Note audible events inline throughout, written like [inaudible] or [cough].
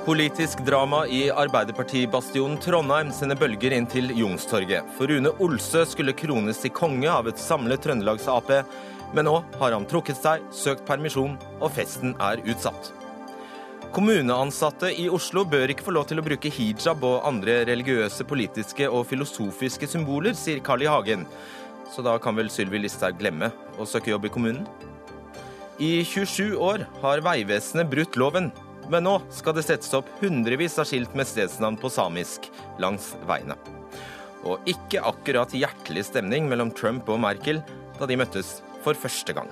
Politisk drama i Arbeiderpartibastionen Trondheim sender bølger inn til Youngstorget. For Rune Olsø skulle krones til konge av et samlet Trøndelags-Ap, men nå har han trukket seg, søkt permisjon, og festen er utsatt. Kommuneansatte i Oslo bør ikke få lov til å bruke hijab og andre religiøse, politiske og filosofiske symboler, sier Carl I. Hagen. Så da kan vel Sylvi Listhaug glemme å søke jobb i kommunen? I 27 år har Vegvesenet brutt loven. Men nå skal det settes opp hundrevis av skilt med stedsnavn på samisk langs veiene. Og ikke akkurat hjertelig stemning mellom Trump og Merkel da de møttes for første gang.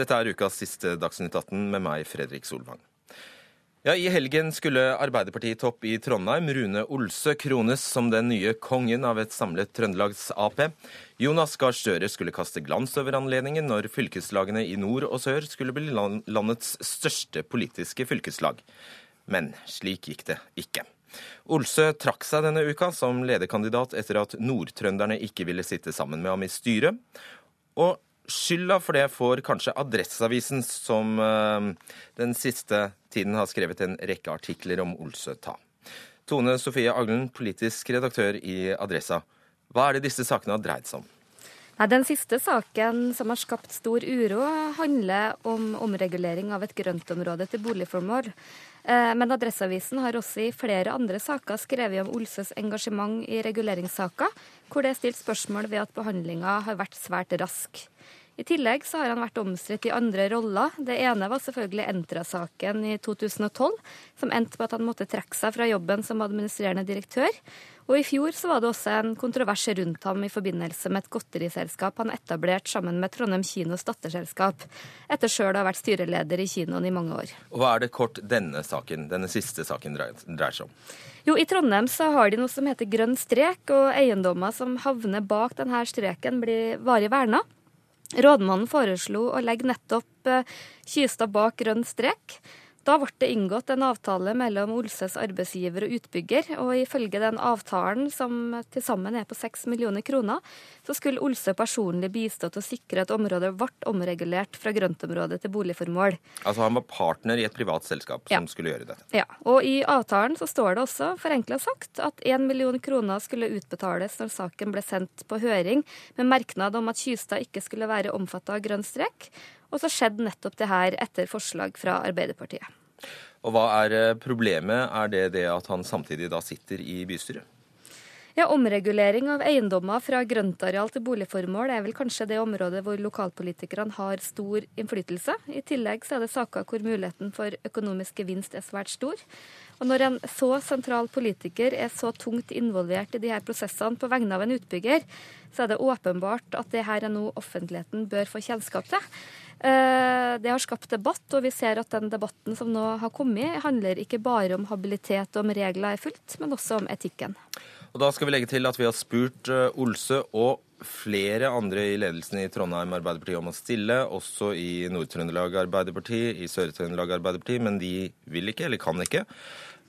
Dette er ukas siste Dagsnytt 18 med meg, Fredrik Solvang. Ja, I helgen skulle Arbeiderparti-topp i Trondheim, Rune Olsø, krones som den nye kongen av et samlet Trøndelags Ap. Jonas Gahr Støre skulle kaste glans over anledningen når fylkeslagene i nord og sør skulle bli landets største politiske fylkeslag. Men slik gikk det ikke. Olsø trakk seg denne uka som lederkandidat etter at nordtrønderne ikke ville sitte sammen med ham i styret. Og Skylda for det får kanskje Adresseavisen, som eh, den siste tiden har skrevet en rekke artikler om Olsø ta. Tone Sofie Aglen, politisk redaktør i Adressa. Hva er det disse sakene har dreid seg om? Den siste saken som har skapt stor uro, handler om omregulering av et grøntområde til boligformål. Eh, men Adresseavisen har også i flere andre saker skrevet om Olsøs engasjement i reguleringssaker, hvor det er stilt spørsmål ved at behandlinga har vært svært rask. I tillegg så har han vært omstridt i andre roller. Det ene var selvfølgelig Entra-saken i 2012, som endte på at han måtte trekke seg fra jobben som administrerende direktør. Og i fjor så var det også en kontrovers rundt ham i forbindelse med et godteriselskap han etablerte sammen med Trondheim kinos datterselskap, etter sjøl å ha vært styreleder i kinoen i mange år. Og Hva er det kort denne saken, denne siste saken dreier seg om? Jo, I Trondheim så har de noe som heter grønn strek, og eiendommer som havner bak denne streken, blir varig verna. Rådmannen foreslo å legge nettopp eh, Kystad bak grønn strek. Da ble det inngått en avtale mellom Olses arbeidsgiver og utbygger, og ifølge den avtalen, som til sammen er på 6 millioner kroner, så skulle Olse personlig bistå til å sikre at området ble omregulert fra grøntområde til boligformål. Altså han var partner i et privat selskap som ja. skulle gjøre dette? Ja, og i avtalen så står det også, forenkla sagt, at 1 million kroner skulle utbetales når saken ble sendt på høring, med merknad om at Kystad ikke skulle være omfatta av grønn strek, og så skjedde nettopp det her etter forslag fra Arbeiderpartiet. Og hva er eh, problemet? Er det det at han samtidig da sitter i bystyret? Ja, Omregulering av eiendommer fra grøntareal til boligformål er vel kanskje det området hvor lokalpolitikerne har stor innflytelse. I tillegg så er det saker hvor muligheten for økonomisk gevinst er svært stor. Og Når en så sentral politiker er så tungt involvert i de her prosessene på vegne av en utbygger, så er det åpenbart at det her er noe offentligheten bør få kjennskap til. Eh, det har skapt debatt, og vi ser at den debatten som nå har kommet, handler ikke bare om habilitet og om regler er fulgt, men også om etikken. Og Da skal vi legge til at vi har spurt Olse Olsø og flere andre i ledelsen i Trondheim Arbeiderparti om å stille, også i Nord-Trøndelag Arbeiderparti, i Sør-Trøndelag Arbeiderparti, men de vil ikke, eller kan ikke.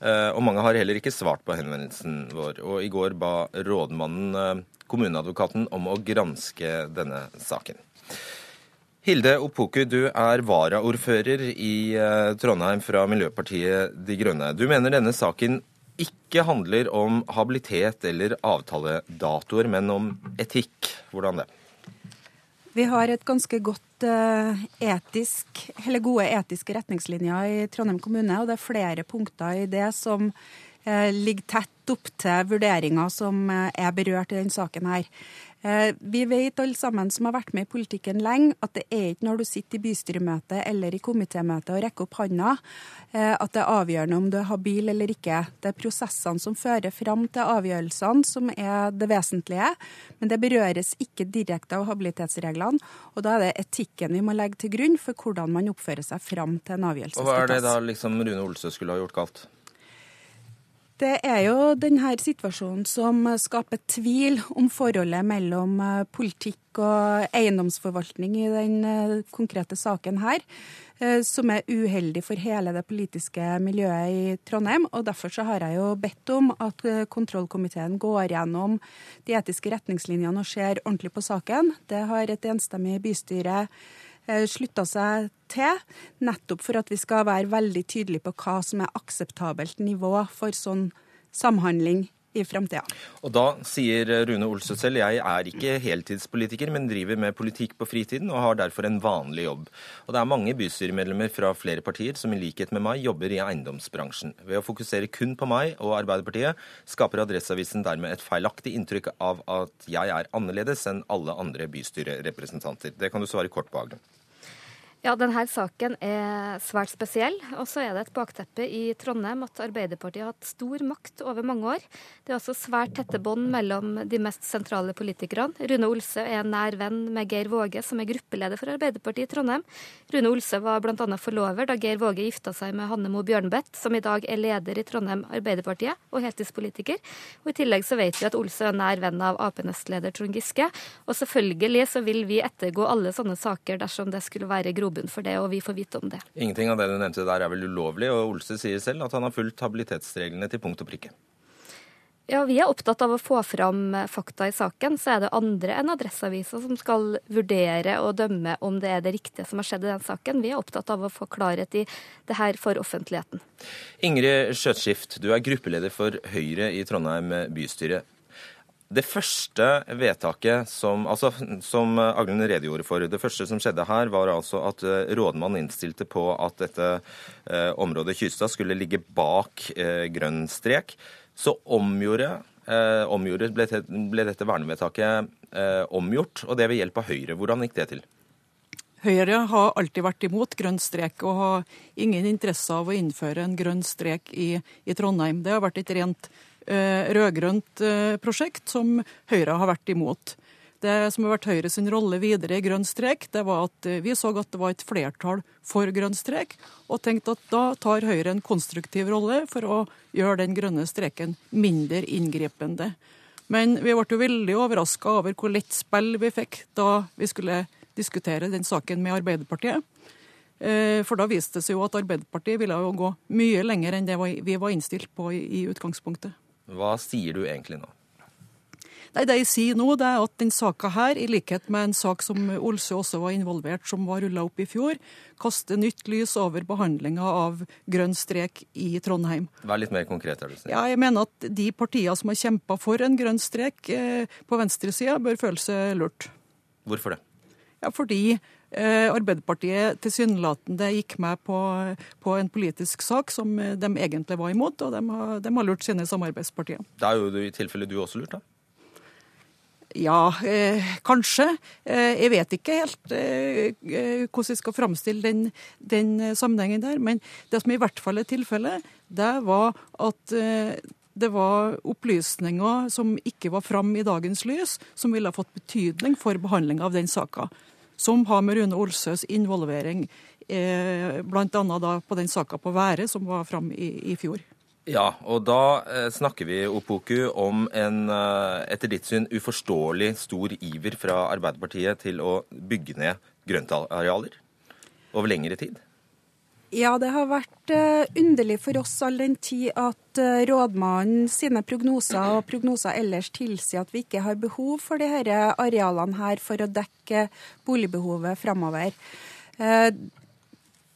Eh, og mange har heller ikke svart på henvendelsen vår. Og i går ba rådmannen kommuneadvokaten om å granske denne saken. Hilde Opoku, du er varaordfører i eh, Trondheim fra Miljøpartiet De Grønne. Du mener denne saken ikke handler om habilitet eller avtaledatoer, men om etikk. Hvordan det? Vi har et ganske godt uh, etisk, eller gode etiske retningslinjer i Trondheim kommune, og det er flere punkter i det som ligger tett opp til vurderinger som uh, er berørt i denne saken her. Eh, vi vet alle sammen som har vært med i politikken lenge, at det er ikke når du sitter i bystyremøte eller i komitémøte og rekker opp hånda, eh, at det er avgjørende om du er habil eller ikke. Det er prosessene som fører fram til avgjørelsene som er det vesentlige. Men det berøres ikke direkte av habilitetsreglene. Og da er det etikken vi må legge til grunn for hvordan man oppfører seg fram til en avgjørelse. Og Hva er det da liksom Rune Olsø skulle ha gjort galt? Det er jo denne situasjonen som skaper tvil om forholdet mellom eh, politikk og eiendomsforvaltning i den eh, konkrete saken her. eh, som er uheldig for hele det politiske miljøet i Trondheim. og Derfor så har jeg jo bedt om at kontrollkomiteen går gjennom de etiske retningslinjene og ser ordentlig på saken. Det har et enstemmig bystyre slutta seg til, nettopp for at vi skal være veldig tydelige på hva som er akseptabelt nivå for sånn samhandling i framtida. Og da sier Rune Olsø selv jeg er ikke heltidspolitiker, men driver med politikk på fritiden og har derfor en vanlig jobb. Og det er mange bystyremedlemmer fra flere partier som i likhet med meg jobber i eiendomsbransjen. Ved å fokusere kun på meg og Arbeiderpartiet skaper Adresseavisen dermed et feilaktig inntrykk av at jeg er annerledes enn alle andre bystyrerepresentanter. Det kan du svare kort på, Aglen. Ja, denne saken er svært spesiell. Og så er det et bakteppe i Trondheim at Arbeiderpartiet har hatt stor makt over mange år. Det er også svært tette bånd mellom de mest sentrale politikerne. Rune Olse er nær venn med Geir Våge, som er gruppeleder for Arbeiderpartiet i Trondheim. Rune Olse var bl.a. forlover da Geir Våge gifta seg med Hanne Mo Bjørnbeth, som i dag er leder i Trondheim Arbeiderpartiet og heltidspolitiker. Og I tillegg så vet vi at Olse er nær venn av Ap-nestleder Trond Giske. Og selvfølgelig så vil vi ettergå alle sånne saker dersom det skulle være grobunn grobunn for det, og vi får vite om det. Ingenting av det du nevnte der er vel ulovlig, og Olse sier selv at han har fulgt habilitetsreglene til punkt og prikke. Ja, Vi er opptatt av å få fram fakta i saken. Så er det andre enn Adresseavisa som skal vurdere og dømme om det er det riktige som har skjedd i den saken. Vi er opptatt av å få klarhet i det her for offentligheten. Ingrid Skjøtskift, du er gruppeleder for Høyre i Trondheim bystyre. Det første vedtaket som, altså, som Aglen redegjorde for, det første som skjedde her, var altså at eh, rådmannen innstilte på at dette eh, området Kystad skulle ligge bak eh, grønn strek. Så omgjorde, eh, omgjorde ble, ble, dette vernevedtaket eh, omgjort, og det ved hjelp av Høyre. Hvordan gikk det til? Høyre har alltid vært imot grønn strek og har ingen interesse av å innføre en grønn strek i, i Trondheim. Det har vært et rent rød-grønt eh, prosjekt som Høyre har vært imot. Det som har vært Høyre sin rolle videre i grønn strek, det var at eh, vi så at det var et flertall for grønn strek, og tenkte at da tar Høyre en konstruktiv rolle for å gjøre den grønne streken mindre inngripende. Men vi ble jo veldig overraska over hvor lett spill vi fikk da vi skulle diskutere den saken med Arbeiderpartiet. For da viste det seg jo at Arbeiderpartiet ville jo gå mye lenger enn det vi var innstilt på i utgangspunktet. Hva sier du egentlig nå? Nei, Det jeg sier nå, det er at den saka her, i likhet med en sak som Olsø også var involvert, som var rulla opp i fjor, kaster nytt lys over behandlinga av grønn strek i Trondheim. Vær litt mer konkret. er du snill. Ja, jeg mener at de partiene som har kjempa for en grønn strek eh, på venstresida, bør føle seg lurt. Hvorfor det? Ja, fordi Arbeiderpartiet tilsynelatende gikk med på, på, en politisk sak som de egentlig var imot, og de har, de har lurt sine samarbeidspartier. Da er jo du, i tilfelle du også lurt, da? Ja, eh, kanskje. Eh, jeg vet ikke helt eh, eh hvordan jeg skal framstille den, den, sammenhengen der. Men det som i hvert fall er tilfellet, det var at eh, det var opplysninger som ikke var fram i dagens lys, som ville ha fått betydning for behandlinga av den saka som har med Rune Olsøs involvering eh, bl.a. på den saka på Være som var fram i, i fjor. Ja, og da eh, snakker vi Opoku, om en eh, etter ditt syn uforståelig stor iver fra Arbeiderpartiet til å bygge ned grøntarealer over lengre tid? Ja, det har vært uh, underlig for oss all den tid at uh, rådmannen sine prognoser og prognoser ellers tilsier at vi ikke har behov for disse arealene her for å dekke boligbehovet framover.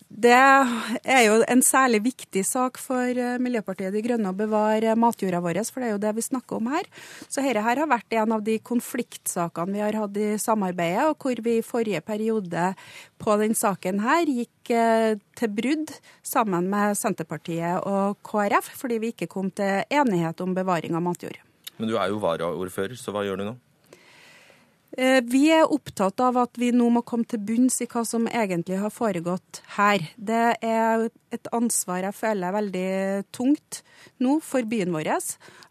Det er jo en særlig viktig sak for eh, Miljøpartiet De Grønne å bevare matjorda vår, for det er jo det vi snakker om her. Så dette her har vært en av de konfliktsakene vi har hatt i samarbeidet, og hvor vi i forrige periode på den saken her gikk eh, til brudd sammen med Senterpartiet og KrF, fordi vi ikke kom til enighet om bevaring av matjord. Men du er jo varaordfører, så hva gjør du nå? Eh, vi er opptatt av at vi nå må komme til bunns i hva som egentlig har foregått her. Det er et ansvar jeg føler er veldig tungt nå for byen vår.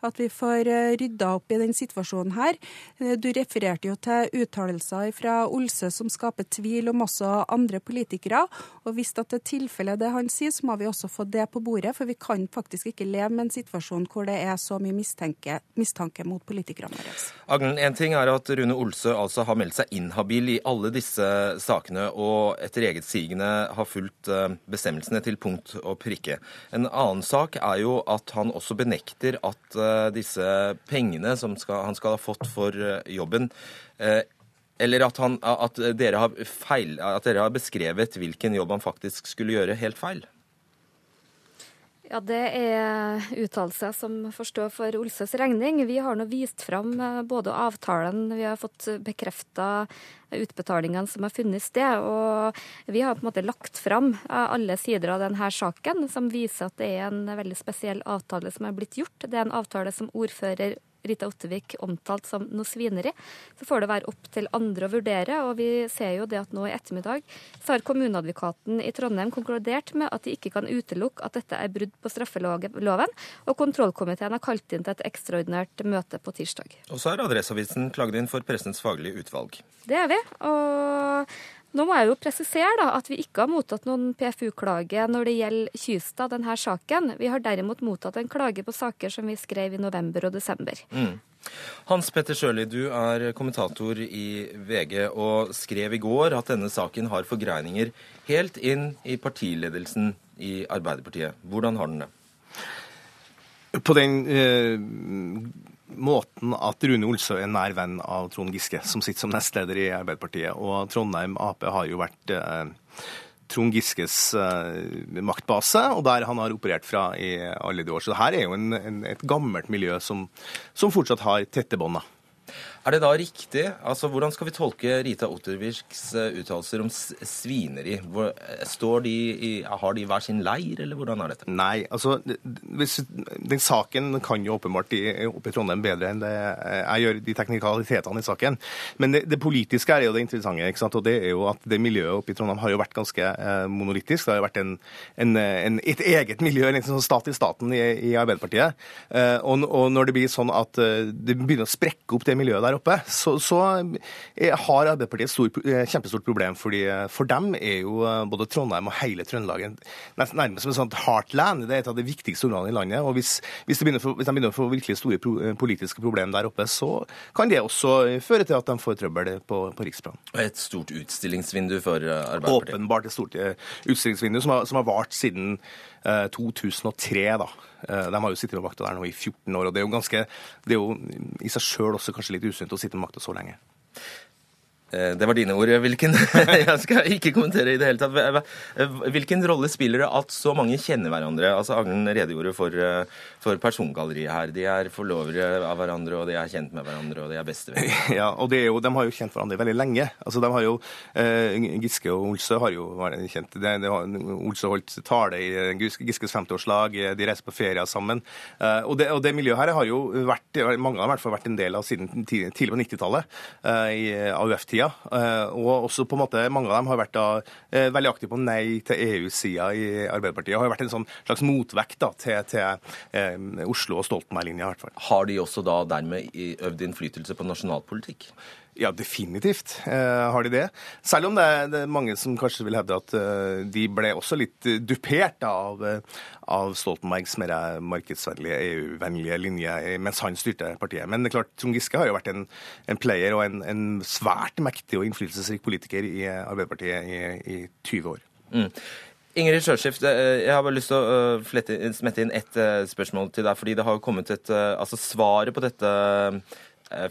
At vi får eh, rydda opp i den situasjonen her. Eh, du refererte jo til uttalelser fra Olse som skaper tvil om også andre politikere. Og hvis det er tilfellet det han sier, så må vi også få det på bordet. For vi kan faktisk ikke leve med en situasjon hvor det er så mye mistanke, mistanke mot politikerne våre. Agnen, en ting er at Rune Olse altså har meldt seg inhabil i alle disse sakene, og etter eget sigende har fulgt eh, bestemmelsene til punkt og prikke. En annen sak er jo at han også benekter at eh, disse pengene som skal, han skal ha fått for jobben, eller at, han, at, dere feil, at, dere har beskrevet hvilken jobb han faktisk skulle gjøre, helt feil? Ja, Det er uttalelser som får stå for Olsøs regning. Vi har nå vist fram eh, både avtalen, vi har fått bekrefta utbetalingene som har funnet sted. Og vi har på en måte lagt fram eh, alle sider av denne saken, som viser at det er en veldig spesiell avtale som er blitt gjort. Det er en avtale som ordfører Rita Ottevik omtalt som noe svineri. Så får det være opp til andre å vurdere. Og vi ser jo det at nå i ettermiddag så har kommuneadvokaten i Trondheim konkludert med at de ikke kan utelukke at dette er brudd på straffeloven, og kontrollkomiteen har kalt inn til et ekstraordinært møte på tirsdag. Og så er Adresseavisen klagd inn for Pressens faglige utvalg. Det er vi. og nå må jeg jo presisere da, at vi ikke har mottatt noen PFU-klage når det gjelder Kystad, denne saken. Vi har derimot mottatt en klage på saker som vi skrev i november og desember. Mm. Hans Petter Sjøli, du er kommentator i VG og skrev i går at denne saken har forgreininger helt inn i partiledelsen i Arbeiderpartiet. Hvordan har den det? På den eh, måten at Rune Olsø er nær venn av Trond Giske, som sitter som nestleder i Arbeiderpartiet. Og Trondheim Ap har jo vært eh, Trond Giskes eh, maktbase, og der han har operert fra i alle de år. Så det her er jo en, en, et gammelt miljø som, som fortsatt har tette bånd. Er det da riktig? Altså, Hvordan skal vi tolke Rita Otterviks eh, uttalelser om svineri? Hvor, står de i, har de hver sin leir, eller hvordan er dette? Nei, altså, hvis, Den saken kan jo åpenbart oppe i Trondheim bedre enn det jeg gjør de teknikalitetene i saken. Men det, det politiske er jo det interessante. ikke sant? Og det er jo at det miljøet oppe i Trondheim har jo vært ganske eh, monolittisk. Det har jo vært en, en, en, et eget miljø, sånn stat i staten i, i Arbeiderpartiet. Eh, og, og, når det blir sånn at eh, det begynner å sprekke opp det miljøet der oppe, så, så har Arbeiderpartiet et stor, eh, kjempestort problem. fordi eh, For dem er jo eh, både Trondheim og hele Trøndelag nærmest som et sånt heartland. Det er et av de viktigste områdene i landet. og Hvis, hvis, de for, hvis, de begynner å få virkelig store politiske problemer der oppe, så kan det også føre til at de får trøbbel på, på riksplan. Et stort utstillingsvindu for Arbeiderpartiet? Åpenbart et stort utstillingsvindu som har, som har vart siden 2003. da. De har jo sittet med makta der nå i 14 år. og Det er jo ganske, det er jo i seg sjøl også kanskje litt usunt å sitte med makta så lenge. Eh, det var dine ord. Hvilken, [laughs] jeg skal ikke kommentere i det hele tatt. Hvilken rolle spiller det at så mange kjenner hverandre? Altså Agnen redegjorde for, eh, for persongalleriet her. De er forlovere av hverandre, og de er kjent med hverandre, og de er bestevenner. [laughs] Ja, og jo, de har jo kjent hverandre veldig lenge. Altså, de har jo, eh, Giske og Olse har jo vært kjent. De, de har, Olse holdt tale i Giskes 50-årslag, de reiser på ferie sammen. Eh, og, det, og, det, miljøet her har jo vært, mange har i hvert fall vært en del av siden tidlig på 90-tallet, eh, i AUF-tida sida. Eh, og også på en måte, mange av dem har vært da, eh, veldig aktive på nei til EU-sida i Arbeiderpartiet. Har vært en sånn slags motvekt da, til, til eh, Oslo og Stoltenberg-linja. i hvert fall. Har de også da dermed øvd innflytelse på nasjonalpolitikk? Ja, definitivt eh, har de det. Selv om det er, det er, mange som kanskje vil hevde at eh, de ble også litt dupert av, av Stoltenbergs mer markedsvennlige, EU-vennlige linje mens han styrte partiet. Men det er klart, Trond Giske har jo vært en, en player og en, en, svært mektig og innflytelsesrik politiker i Arbeiderpartiet i, i 20 år. Mm. Ingrid Sjøskift, eh, jeg har bare lyst til å eh, flette, smette inn ett spørsmål til deg. fordi det har kommet et, altså Svaret på dette Eh,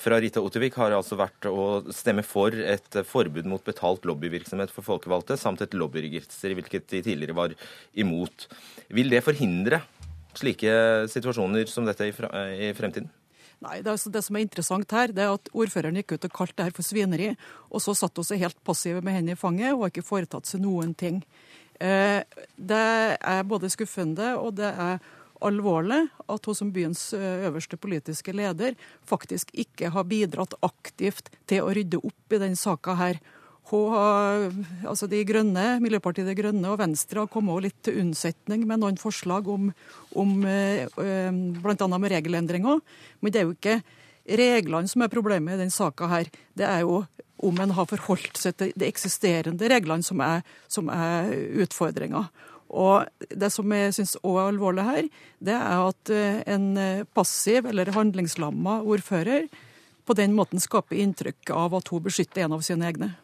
fra Rita Ottervik har altså vært å stemme for et forbud mot betalt lobbyvirksomhet for folkevalgte, samt et lobbyregister, hvilket de tidligere var imot. Vil det forhindre slike situasjoner som dette i fremtiden? Nei, det, altså det, som er interessant her, det er at ordføreren gikk ut og kalte det her for svineri, og så satt hun seg helt passive med hendene i fanget og har ikke foretatt seg noen ting. Eh, det er både skuffende og det er alvorlig at hun som byens eh, øverste politiske leder faktisk ikke har bidratt aktivt til å rydde opp i den saka altså de Miljøpartiet De Grønne og Venstre har kommet litt til unnsetning med noen forslag om, om eh, eh bl.a. med regelendringer. Men det er jo ikke reglene som er problemet i denne saka. Det er jo om en har forholdt seg til de eksisterende reglene som er, som er utfordringa. Og Det som jeg syns òg er alvorlig her, det er at eh, en eh, passiv eller handlingslamma ordfører på den måten skaper inntrykk av at hun beskytter en av sine egne.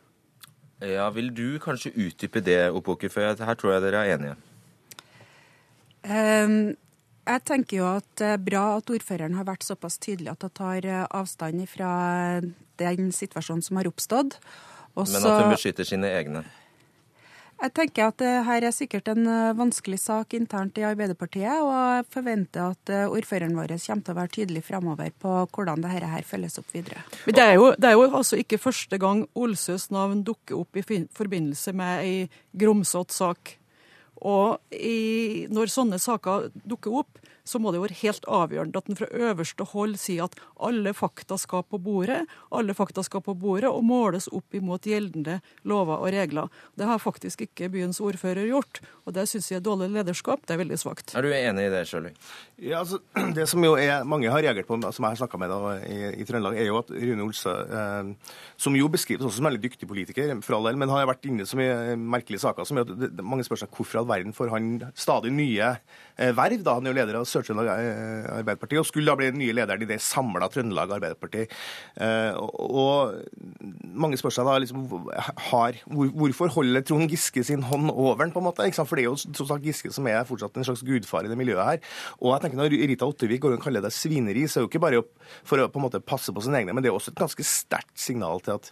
Ja, Vil du kanskje utdype det, Opoker, for her tror jeg dere er enige? Um, jeg tenker jo at det er bra at ordføreren har vært såpass tydelig at hun tar eh, avstand fra den situasjonen som har oppstått. Også, Men at hun beskytter sine egne? Jeg tenker at det her er sikkert en eh, vanskelig sak internt i Arbeiderpartiet, og jeg forventer at eh, ordføreren vår kommer til å være tydelig fremover på hvordan dette her følges opp videre. Men det er, jo, det er jo altså ikke første gang Olsøs navn dukker opp i forbindelse med ei grumsete sak. Og i, når sånne saker dukker opp, så må det være helt avgjørende at en fra øverste hold sier at alle fakta skal på bordet, alle fakta skal på bordet og måles opp imot gjeldende lover og regler. Det har faktisk ikke byens ordfører gjort, og det syns jeg er dårlig lederskap. Det er veldig svakt. Er du enig i det, Sjøli? Ja, altså, [clears throat] det som jo er, mange har reagert på, som jeg har snakka med da, i, i, Trøndelag, er jo at Rune Olse, eh, som jo beskrives også som en veldig dyktig politiker, for all del, men han har vært inne i så mye merkelige saker som gjør at mange spør seg hvorfor i all verden får han stadig nye eh, verv. da, Han er jo leder av Sør-Trøndelag Arbeiderparti, og skulle da bli den nye lederen i det samla Trøndelag Arbeiderparti. Eh, og mange spør seg da liksom, har, hvorfor holder Trond Giske sin hånd over den, på en måte? For det er jo som sagt Giske som er fortsatt en slags gudfar i det miljøet her. Og jeg tenker Når Rita Ottervik går og kaller det svineri, så er det jo ikke bare for å på en måte passe på sine egne, men det er også et ganske sterkt signal til at,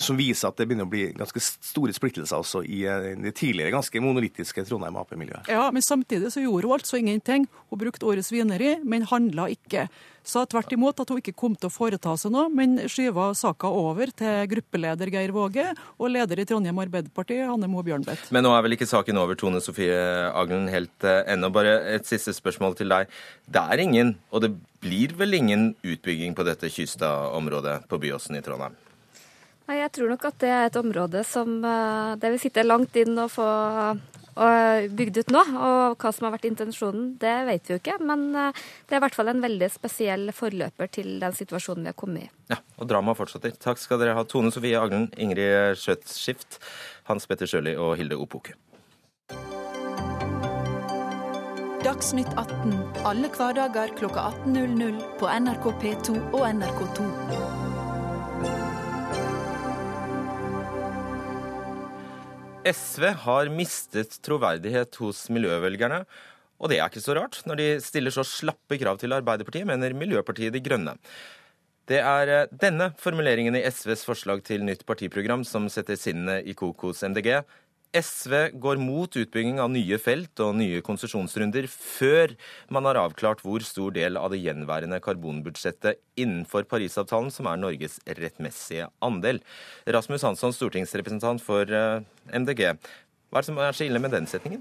som viser at det begynner å bli ganske store splittelser også i eh, det tidligere ganske monolittiske Trondheim Ap-miljøet. Ja, men samtidig så gjorde hun altså ingenting. Hun brukte ordet svineri, men handla ikke. Sa tvert imot at hun ikke kom til å foreta seg noe, men skyva saka over til gruppeleder Geir Våge og leder i Trondheim Arbeiderparti, Hanne Moe Bjørnbeth. Men nå er vel ikke saken over, Tone Sofie Aglen, helt uh, ennå. Bare et siste spørsmål til deg. Det er ingen, og det blir vel ingen utbygging på dette Kystad-området på Byåsen i Trondheim? Nei, Jeg tror nok at det er et område som uh, det vil sitte langt inn å få bygd ut nå. Og hva som har vært intensjonen, det vet vi jo ikke. Men eh, det er i hvert fall en veldig spesiell forløper til den situasjonen vi har kommet i. Ja, og dramaet fortsetter. Takk skal dere ha, Tone Sofie Aglen, Ingrid Skjøtskift, Hans Petter Sjøli og Hilde Opoke. Dagsnytt 18 alle hverdager kl 18.00 på NRK P2 og NRK2. SV har mistet troverdighet hos miljøvelgerne. Og det er ikke så rart, når de stiller så slappe krav til Arbeiderpartiet, mener Miljøpartiet De Grønne. Det er eh, denne formuleringen i SVs forslag til nytt partiprogram som setter sinnene i kokos MDG. SV går mot utbygging av nye felt og nye konsesjonsrunder før man har avklart hvor stor del av det gjenværende karbonbudsjettet innenfor Parisavtalen som er Norges rettmessige andel. Rasmus Hansson, stortingsrepresentant for eh, MDG. Hva er det som er så ille med den setningen?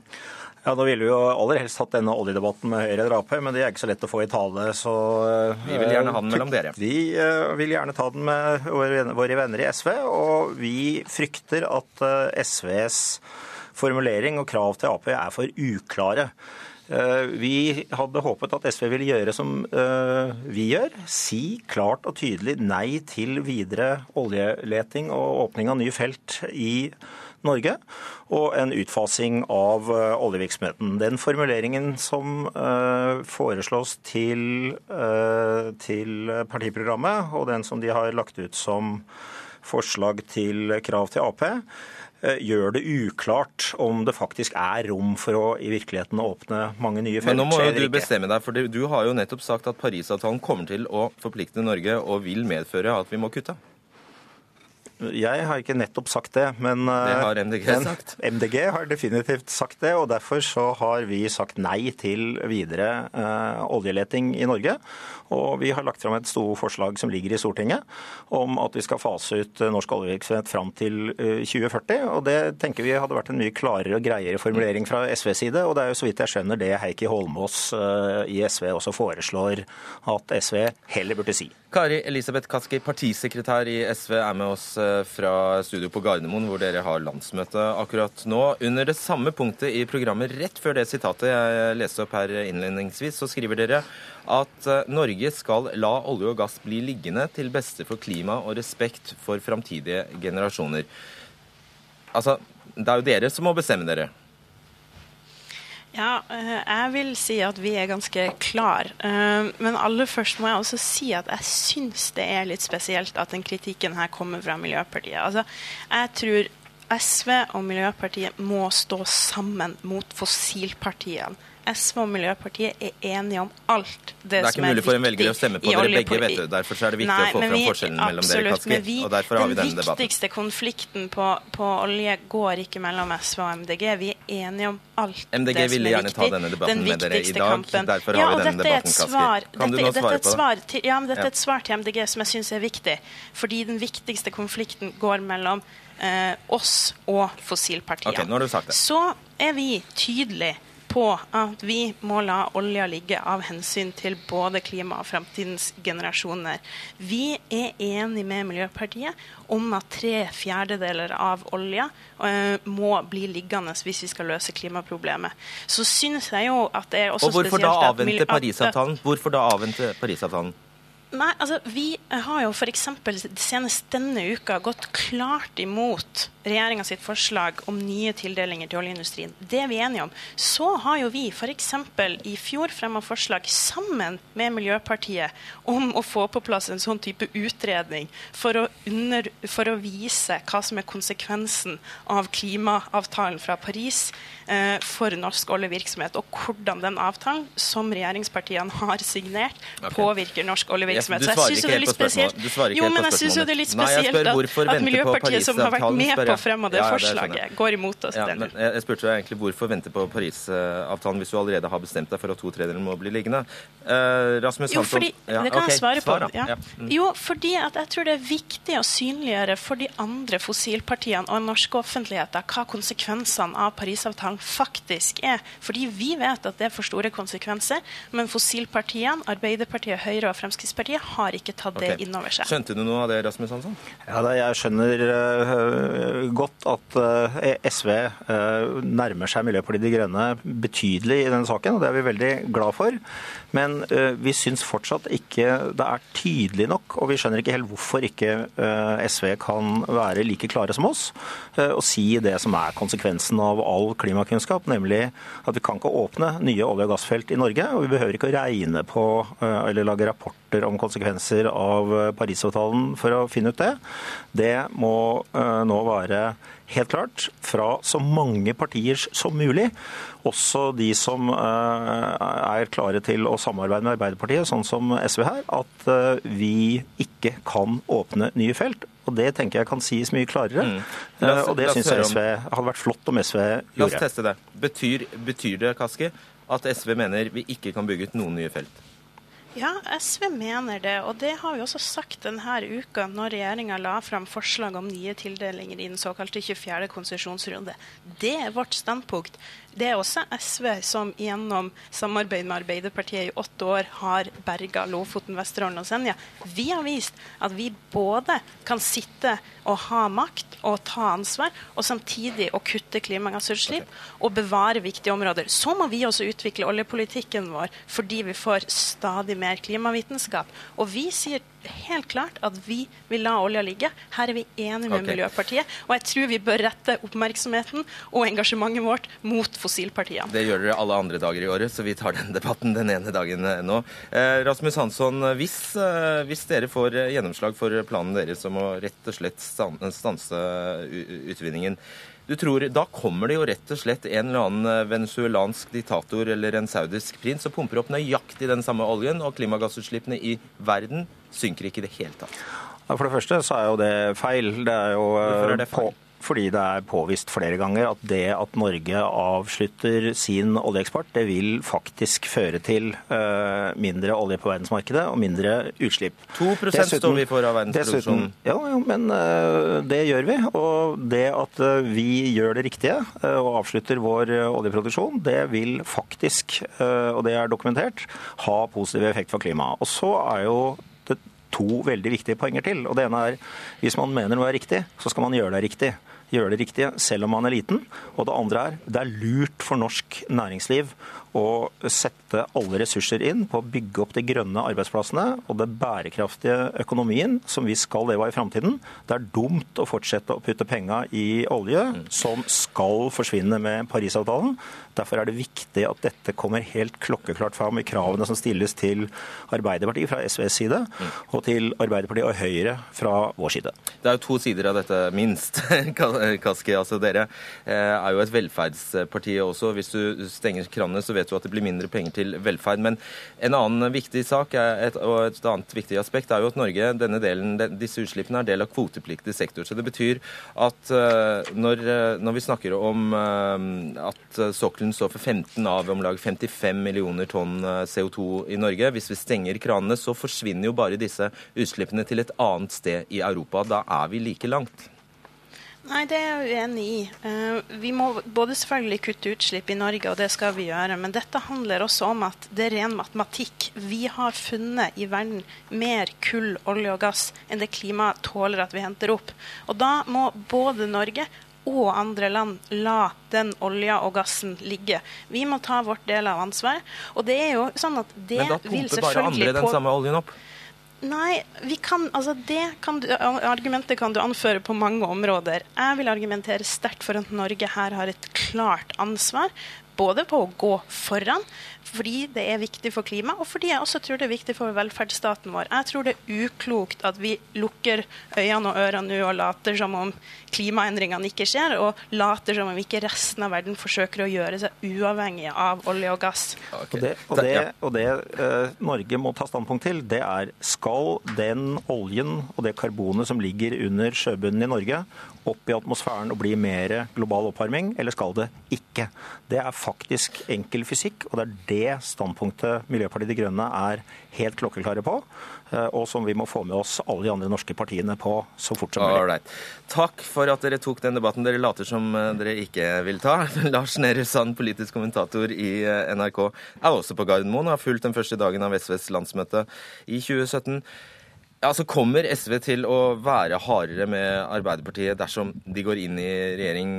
Ja, Nå ville vi jo aller helst hatt denne oljedebatten med Høyre eller Ap, men det er ikke så lett å få i tale. så... Eh, vi vil gjerne ha den mellom dere. Vi eh, vil gjerne ta den med våre venner i SV, og vi frykter at eh, SVs formulering og krav til Ap er for uklare. Vi hadde håpet at SV ville gjøre som vi gjør. Si klart og tydelig nei til videre oljeleting og åpning av nye felt i Norge, og en utfasing av eh, oljevirksomheten. Den formuleringen som eh, foreslås til, eh, til partiprogrammet, og den som de har lagt ut som forslag til krav til Ap, gjør det uklart om det faktisk er rom for å i virkeligheten åpne mange nye felt. Men nå må jo du bestemme deg, for du har jo nettopp sagt at Parisavtalen kommer til å forplikte Norge og vil medføre at vi må kutte. Jeg har ikke nettopp sagt det, men Det har MDG sagt. MDG har definitivt sagt det, og derfor så har vi sagt nei til videre uh, oljeleting i Norge. Og vi har lagt fram et stort forslag som ligger i Stortinget om at vi skal fase ut eh, norsk oljevirksomhet fram til 2040. Eh, og det tenker vi hadde vært en mye klarere og greiere formulering fra SVs side. Og det er jo så vidt jeg skjønner det Heikki Holmås i SV også foreslår at SV heller burde si. Kari Elisabeth Kaski, partisekretær i SV, er med oss fra studio på Gardermoen, hvor dere har landsmøte akkurat nå. Under det samme punktet i programmet, rett før det sitatet jeg leste opp her innledningsvis, så skriver dere at eh, Norge skal la olje og gass bli liggende til beste for klima og respekt for framtidige generasjoner. Altså, det er jo dere som må bestemme dere. Ja, eh, jeg vil si at vi er ganske klar. Eh, men aller først må jeg også si at jeg syns det er litt spesielt at den kritikken her kommer fra Miljøpartiet. Altså, jeg tror SV og Miljøpartiet må stå sammen mot fossilpartiene. SV og Miljøpartiet er enige om alt det, det er ikke mulig for en velger å stemme på dere begge, vet du. Derfor er det viktig Nei, å få fram vi, forskjellen mellom dere, Kaski. Vi, og derfor har vi denne debatten. Den viktigste konflikten på, på, olje går ikke mellom SV og MDG. Vi er enige om alt MDG det som er viktig. MDG ville er gjerne ta denne debatten med dere i dag. Kampen. Derfor ja, har vi denne debatten, svar, Kaski. Kan dette, du nå svare på det? Til, ja, men dette er et svar til MDG som jeg syns er viktig. Fordi den viktigste konflikten går mellom eh, oss og fossilpartiene. Okay, nå har du sagt det. Så er vi tydelige på at vi må la olja ligge av hensyn til både klima og framtidens generasjoner. Vi er enig med Miljøpartiet om at tre fjerdedeler av olja uh, må bli liggende hvis vi skal løse klimaproblemet. Så syns jeg jo at det er også og hvorfor spesielt da avvente Parisavtalen? Hvorfor da avvente Parisavtalen? Nei, altså Vi har jo f.eks. senest denne uka gått klart imot regjeringa sitt forslag om nye tildelinger til oljeindustrien. Det er vi enige om. Så har jo vi f.eks. i fjor fremma forslag sammen med Miljøpartiet om å få på plass en sånn type utredning for å, under, for å vise hva som er konsekvensen av klimaavtalen fra Paris eh, for norsk oljevirksomhet, og hvordan den avtalen, som regjeringspartiene har signert, okay. påvirker norsk oljevirksomhet. Yes, du svarer ikke helt på spørsmålet. Jo, men jeg syns det er litt spesielt at, at Miljøpartiet, som har vært med på å fremme det forslaget, det går imot oss. Ja, men jeg, spurte spurte egentlig hvorfor vente på Parisavtalen hvis du allerede har bestemt deg for at to tredjedeler må bli liggende. Uh, Rasmus jo, ja, Det kan jeg svare på. Ja. Mm. Jo, fordi at jeg tror det er viktig å synliggjøre for de andre fossilpartiene og den norske offentligheten hva konsekvensene av Parisavtalen faktisk er. Fordi vi vet at det er for store konsekvenser, men fossilpartiene, Arbeiderpartiet, Høyre og Fremskrittspartiet har ikke tatt okay. det inn over seg. Skjønte du noe av det, Rasmus Hansson? Ja, da, jeg skjønner uh, godt at uh, SV uh, nærmer seg Miljøpartiet De Grønne betydelig i denne saken, og det er vi veldig glad for. Men vi syns fortsatt ikke det er tydelig nok, og vi skjønner ikke helt hvorfor ikke SV kan være like klare som oss og si det som er konsekvensen av all klimakunnskap, nemlig at vi kan ikke åpne nye olje- og gassfelt i Norge, og vi behøver ikke å regne på eller lage rapporter om konsekvenser av Parisavtalen for å finne ut det. Det må nå være helt klart fra så mange partier som mulig, også de som er klare til å samarbeide med Arbeiderpartiet, sånn som SV her, at vi ikke kan åpne nye felt. Og det tenker jeg kan sies mye klarere. Mm. Oss, og det syns jeg SV hadde vært flott om SV gjorde. La oss teste det. Betyr, betyr det, Kaski, at SV mener vi ikke kan bygge ut noen nye felt? Ja, SV mener det, og det har vi også sagt denne uka når regjeringa la fram forslag om nye tildelinger i den såkalte 24. konsesjonsrunde. Det er vårt standpunkt. Det er også SV som gjennom samarbeid med Arbeiderpartiet i åtte år har berga Lofoten, Vesterålen og Senja. Vi har vist at vi både kan sitte og ha makt og ta ansvar, og samtidig å kutte klimagassutslipp og bevare viktige områder. Så må vi også utvikle oljepolitikken vår fordi vi får stadig mer klimavitenskap. Og vi sier helt klart at vi vil la olja ligge. Her er vi enige med okay. Miljøpartiet. Og jeg tror vi bør rette oppmerksomheten og engasjementet vårt mot fossilpartiene. Det gjør dere alle andre dager i året, så vi tar den debatten den ene dagen nå. Eh, Rasmus Hansson, hvis, eh, hvis, dere får gjennomslag for planen deres om å rett og slett stanse utvinningen, du tror, Da kommer det jo rett og slett en eller annen venezuelansk diktator eller en saudisk prins og pumper opp nøyaktig den samme oljen, og klimagassutslippene i verden synker ikke i det hele tatt. For det første så er jo det feil. Det er jo det feil? På fordi det er påvist flere ganger at det at Norge avslutter sin oljeeksport, det vil faktisk føre til uh, mindre olje på verdensmarkedet og mindre utslipp. 2 dessuten, står vi for av verdensproduksjonen. Ja, ja, men uh, det gjør vi. Og det at uh, vi gjør det riktige og avslutter vår oljeproduksjon, det vil faktisk, og det er dokumentert, ha positiv effekt for klimaet. Og så er jo det to veldig viktige poenger til. Og det ene er hvis man mener noe er riktig, så skal man gjøre det riktig gjøre det riktige selv om man er liten. Og det andre er det er lurt for norsk næringsliv å sette alle ressurser inn på å bygge opp de grønne arbeidsplassene og den bærekraftige økonomien som vi skal leve av i framtiden. Det er dumt å fortsette å putte penga i olje, som skal forsvinne med Parisavtalen. Derfor er det viktig at dette kommer helt klokkeklart fram i kravene som stilles til Arbeiderpartiet fra SVs side, og til Arbeiderpartiet og Høyre fra vår side. Det er jo to sider av dette, minst. [laughs] Kaski, altså Dere eh, er jo et velferdsparti også. Hvis du stenger kranene, så vet du at det blir mindre penger til velferd. Men en annen viktig sak et, og et annet viktig aspekt er jo at Norge, denne delen, disse utslippene, er del av kvotepliktig sektor. Så det betyr at eh, når, eh, når vi snakker om at sokkelen står for 15 av om lag 55 millioner tonn eh, CO2 i Norge. Hvis vi stenger kranene, så forsvinner jo bare disse utslippene til et annet sted i Europa. Da er vi like langt. Nei, det er jeg uenig i. Uh, vi må både selvfølgelig kutte utslipp i Norge, og det skal vi gjøre. Men dette handler også om at det er ren matematikk. Vi har funnet i verden mer kull, olje og gass enn det klimaet tåler at vi henter opp. Og da må både Norge og andre land la den olja og gassen ligge. Vi må ta vårt del av ansvaret. Og det er jo sånn at det vil selvfølgelig Men da pumper bare andre den samme oljen opp? Nei, kan, altså kan du, argumentet kan du anføre på mange områder. Jeg vil argumentere sterkt for at Norge her har et klart ansvar. Både på å gå foran, fordi det er viktig for klimaet, og fordi jeg også tror det er viktig for velferdsstaten vår. Jeg tror det er uklokt at vi lukker øynene og ørene nå og later som om klimaendringene ikke skjer, og later som om ikke resten av verden forsøker å gjøre seg uavhengig av olje og gass. Okay. Og det, og det, og det uh, Norge må ta standpunkt til, det er skal den oljen og det karbonet som ligger under sjøbunnen i Norge, opp i atmosfæren og bli mer global oppvarming, eller skal det ikke? Det er faktisk enkel fysikk, og det er det standpunktet Miljøpartiet De Grønne er helt klokkeklare på. Eh, og som vi må få med oss alle de andre norske partiene på så fort som mulig. Right. Takk for at dere tok den debatten. Dere later som eh, dere ikke vil ta. [laughs] Lars Nehru Sand, politisk kommentator i eh, NRK, er også på Gardermoen og har fulgt den første dagen av SVs landsmøte i 2017. Altså, Kommer SV til å være hardere med Arbeiderpartiet dersom de går inn i regjering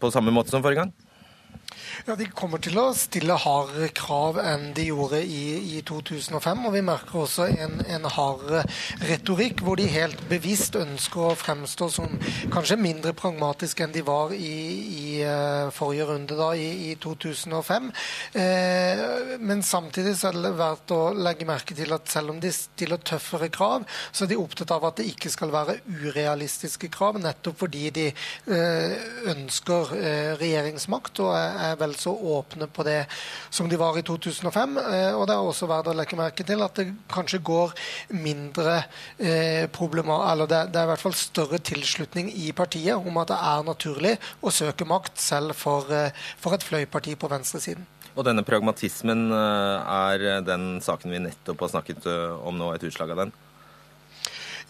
på samme måte som forrige gang? Ja, De kommer til å stille hardere krav enn de gjorde i, i 2005. Og vi merker også en, en hardere retorikk, hvor de helt bevisst ønsker å fremstå som kanskje mindre pragmatiske enn de var i, i uh, forrige runde, da, i, i 2005. Eh, men samtidig så er det verdt å legge merke til at selv om de stiller tøffere krav, så er de opptatt av at det ikke skal være urealistiske krav, nettopp fordi de eh, ønsker eh, regjeringsmakt og er, er vel så åpne på det som de var i 2005. Eh, og det er også verdt å legge merke til at det kanskje går mindre eh, problemer, eller det, det er i hvert fall større tilslutning i partiet om at det er naturlig å søke makt selv for, eh, for et fløyparti på venstresiden. Og denne pragmatismen er den saken vi nettopp har snakket om nå, et utslag av den?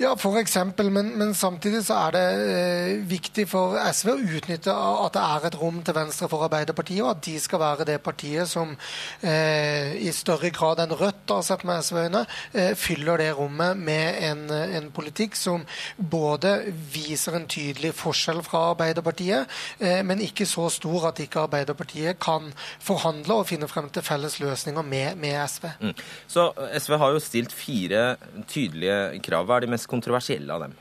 Ja, f.eks. Men, men samtidig så er det eh, viktig for SV å utnytte at det er et rom til venstre for Arbeiderpartiet, og at de skal være det partiet som eh, i større grad enn Rødt, har sett med SV-øyne, eh, fyller det rommet med en, en, politikk som både viser en tydelig forskjell fra Arbeiderpartiet, eh, men ikke så stor at ikke Arbeiderpartiet kan forhandle og finne frem til felles løsninger med, med SV. Mm. Så SV har jo stilt fire tydelige krav. Hva er de mest kontroversielle av dem?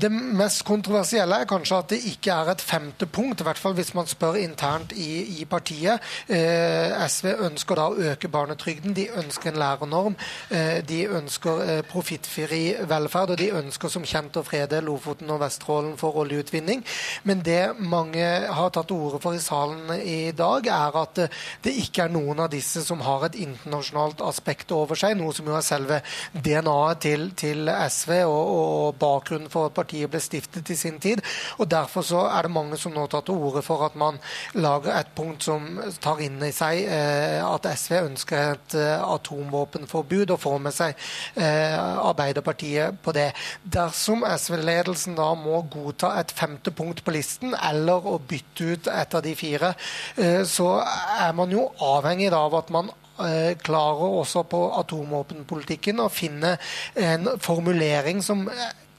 Det mest kontroversielle er kanskje at det ikke er et femte punkt, i hvert fall hvis man spør internt i, i partiet. Eh, SV ønsker da å øke barnetrygden, de ønsker en lærernorm, eh, de ønsker eh, profittfri velferd, og de ønsker som kjent å frede Lofoten og Vesterålen for oljeutvinning. Men det mange har tatt til orde for i salen i dag, er at det ikke er noen av disse som har et internasjonalt aspekt over seg, noe som jo er selve DNA-et til, til, SV og, og bakgrunnen for at partiet ble stiftet i sin tid. og Derfor så er det mange som nå tar til orde for at man lager et punkt som tar inn i seg eh, at SV ønsker et eh, atomvåpenforbud, og får med seg eh, Arbeiderpartiet på det. Dersom SV-ledelsen da må godta et femte punkt på listen, eller å bytte ut et av de fire, eh, så er man jo avhengig av at man Eh, klarer også på atomvåpenpolitikken å finne en formulering som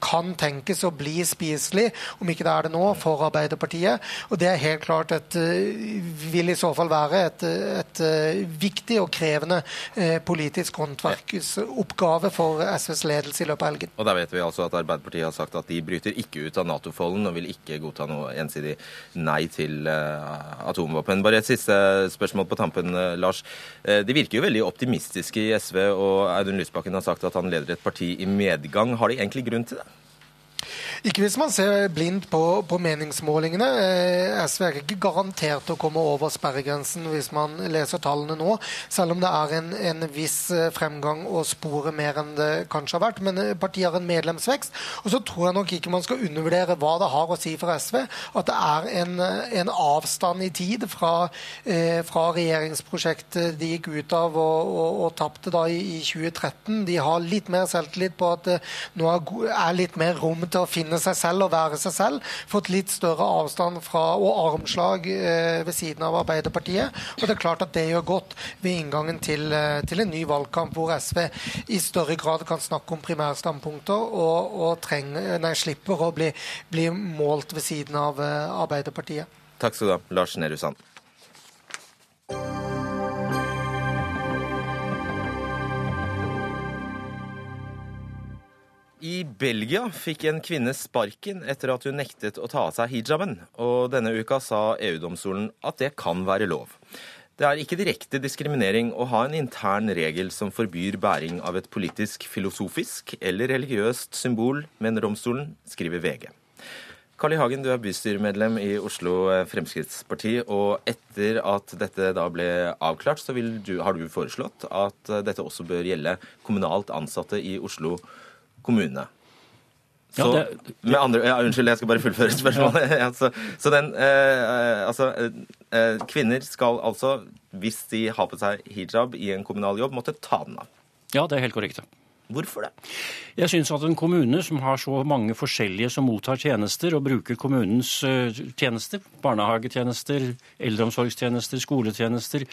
kan tenkes å bli spiselig, om ikke det er det nå, for Arbeiderpartiet. Og det er helt klart et, vil i så fall være et, et viktig og krevende politisk håndverksoppgave for SVs ledelse i løpet av helgen. Og der vet vi altså at Arbeiderpartiet har sagt at de bryter ikke ut av Nato-folden og vil ikke godta noe ensidig nei til atomvåpen. Bare et siste spørsmål på tampen, Lars. De virker jo veldig optimistiske i SV, og Audun Lysbakken har sagt at han leder et parti i medgang. Har de egentlig grunn til det? Ikke hvis man ser blindt på, på meningsmålingene. Eh, SV er ikke garantert å komme over sperregrensen hvis man leser tallene nå, selv om det er en, en viss eh, fremgang å spore mer enn det kanskje har vært. Men eh, partiet har en medlemsvekst. Og så tror jeg nok ikke man skal undervurdere hva det har å si for SV at det er en, en avstand i tid fra, eh, fra, regjeringsprosjektet de gikk ut av og, og, og tapte da i, i, 2013. De har litt mer selvtillit på at det nå er, er litt mer rom til å finne finne seg selv og være seg selv. Fått litt større avstand fra og armslag eh, ved siden av Arbeiderpartiet. Og det er klart at det gjør godt ved inngangen til, eh, til en ny valgkamp, hvor SV i større grad kan snakke om primærstandpunkter og, og trenger, nei, slipper å bli, bli, målt ved siden av eh, Arbeiderpartiet. Takk skal du ha, Lars Nehru Sand. I Belgia fikk en kvinne sparken etter at hun nektet å ta av seg hijaben. Og denne uka sa EU-domstolen at det kan være lov. Det er ikke direkte diskriminering å ha en intern regel som forbyr bæring av et politisk, filosofisk eller religiøst symbol, mener domstolen, skriver VG. Carl I. Hagen, du er bystyremedlem i Oslo Fremskrittsparti. Og etter at dette da ble avklart, så du, har du foreslått at dette også bør gjelde kommunalt ansatte i Oslo kommune. Så, ja, det, det, med andre, ja, unnskyld, jeg skal bare fullføre spørsmålet. [laughs] Ja. så, så den, eh, altså, eh, Kvinner skal altså, hvis de har på seg hijab i en kommunal jobb, måtte ta den av. Ja, det er helt korrekt. Hvorfor det? Jeg syns at en kommune som har så mange forskjellige som mottar tjenester, og bruker kommunens eh, tjenester, barnehagetjenester, eldreomsorgstjenester, skoletjenester,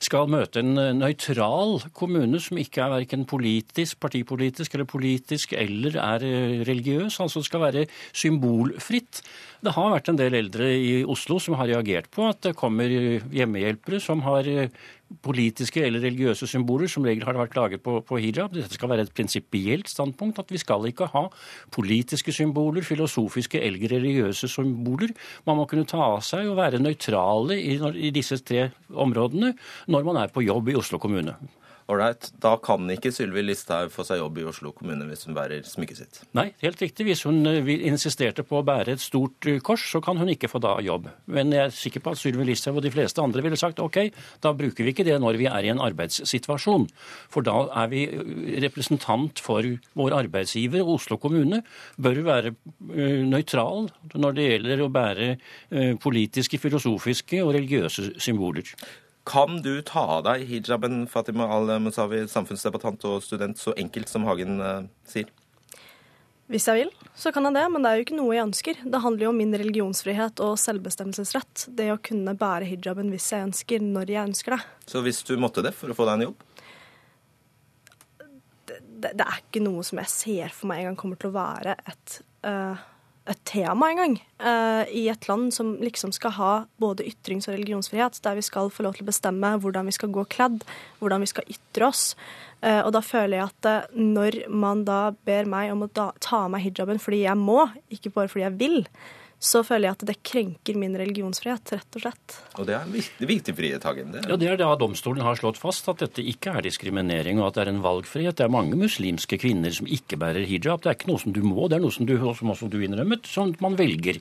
skal møte en eh, nøytral kommune som ikke er verken politisk, partipolitisk eller politisk eller er eh, religiøs, altså skal være symbolfritt. Det har vært en del eldre i Oslo som har reagert på at det kommer hjemmehjelpere som har politiske eller religiøse symboler. Som regel har det vært klaget på, på hijab. Dette skal være et prinsipielt standpunkt at vi skal ikke ha politiske symboler, filosofiske eller religiøse symboler. Man må kunne ta av seg og være nøytrale i, i disse tre områdene når man er på jobb i Oslo kommune. Ålreit, da kan ikke Sylvi Listhaug få seg jobb i Oslo kommune hvis hun bærer smykket sitt? Nei, helt riktig. Hvis hun eh, insisterte på å bære et stort eh, kors, så kan hun ikke få da jobb. Men jeg er sikker på at Sylvi Listhaug og de fleste andre ville sagt OK, da bruker vi ikke det når vi er i en arbeidssituasjon. For da er vi eh, representant for vår arbeidsgiver, Oslo kommune bør være nøytral når det gjelder å bære politiske, filosofiske og religiøse symboler. Kan du ta av deg hijaben, Fatima al-Musawi, samfunnsdebattant og student, så enkelt som Hagen uh, sier? Hvis jeg vil, så kan jeg det, men det er jo ikke noe jeg ønsker. Det handler jo om min religionsfrihet og selvbestemmelsesrett. Det å kunne bære hijaben hvis jeg ønsker, når jeg ønsker det. Så hvis du måtte det for å få deg en jobb? Det, det, det er ikke noe som jeg ser for meg en gang kommer til å være et uh, et tema engang. Uh, I et land som liksom skal ha både ytrings- og religionsfrihet, der vi skal få lov til å bestemme hvordan vi skal gå kledd, hvordan vi skal ytre oss. Uh, og da føler jeg at uh, når man da ber meg om å da, ta av meg hijaben fordi jeg må, ikke bare fordi jeg vil, så føler jeg at det krenker min religionsfrihet, rett og slett. Og det er en viktig, viktig frihet, Hagen. Det er... Ja, det er da domstolen har slått fast at dette ikke er diskriminering, og at det er en valgfrihet. Det er mange muslimske kvinner som ikke bærer hijab. Det er ikke noe som du må, det er noe som du, som også du innrømmet, som man velger.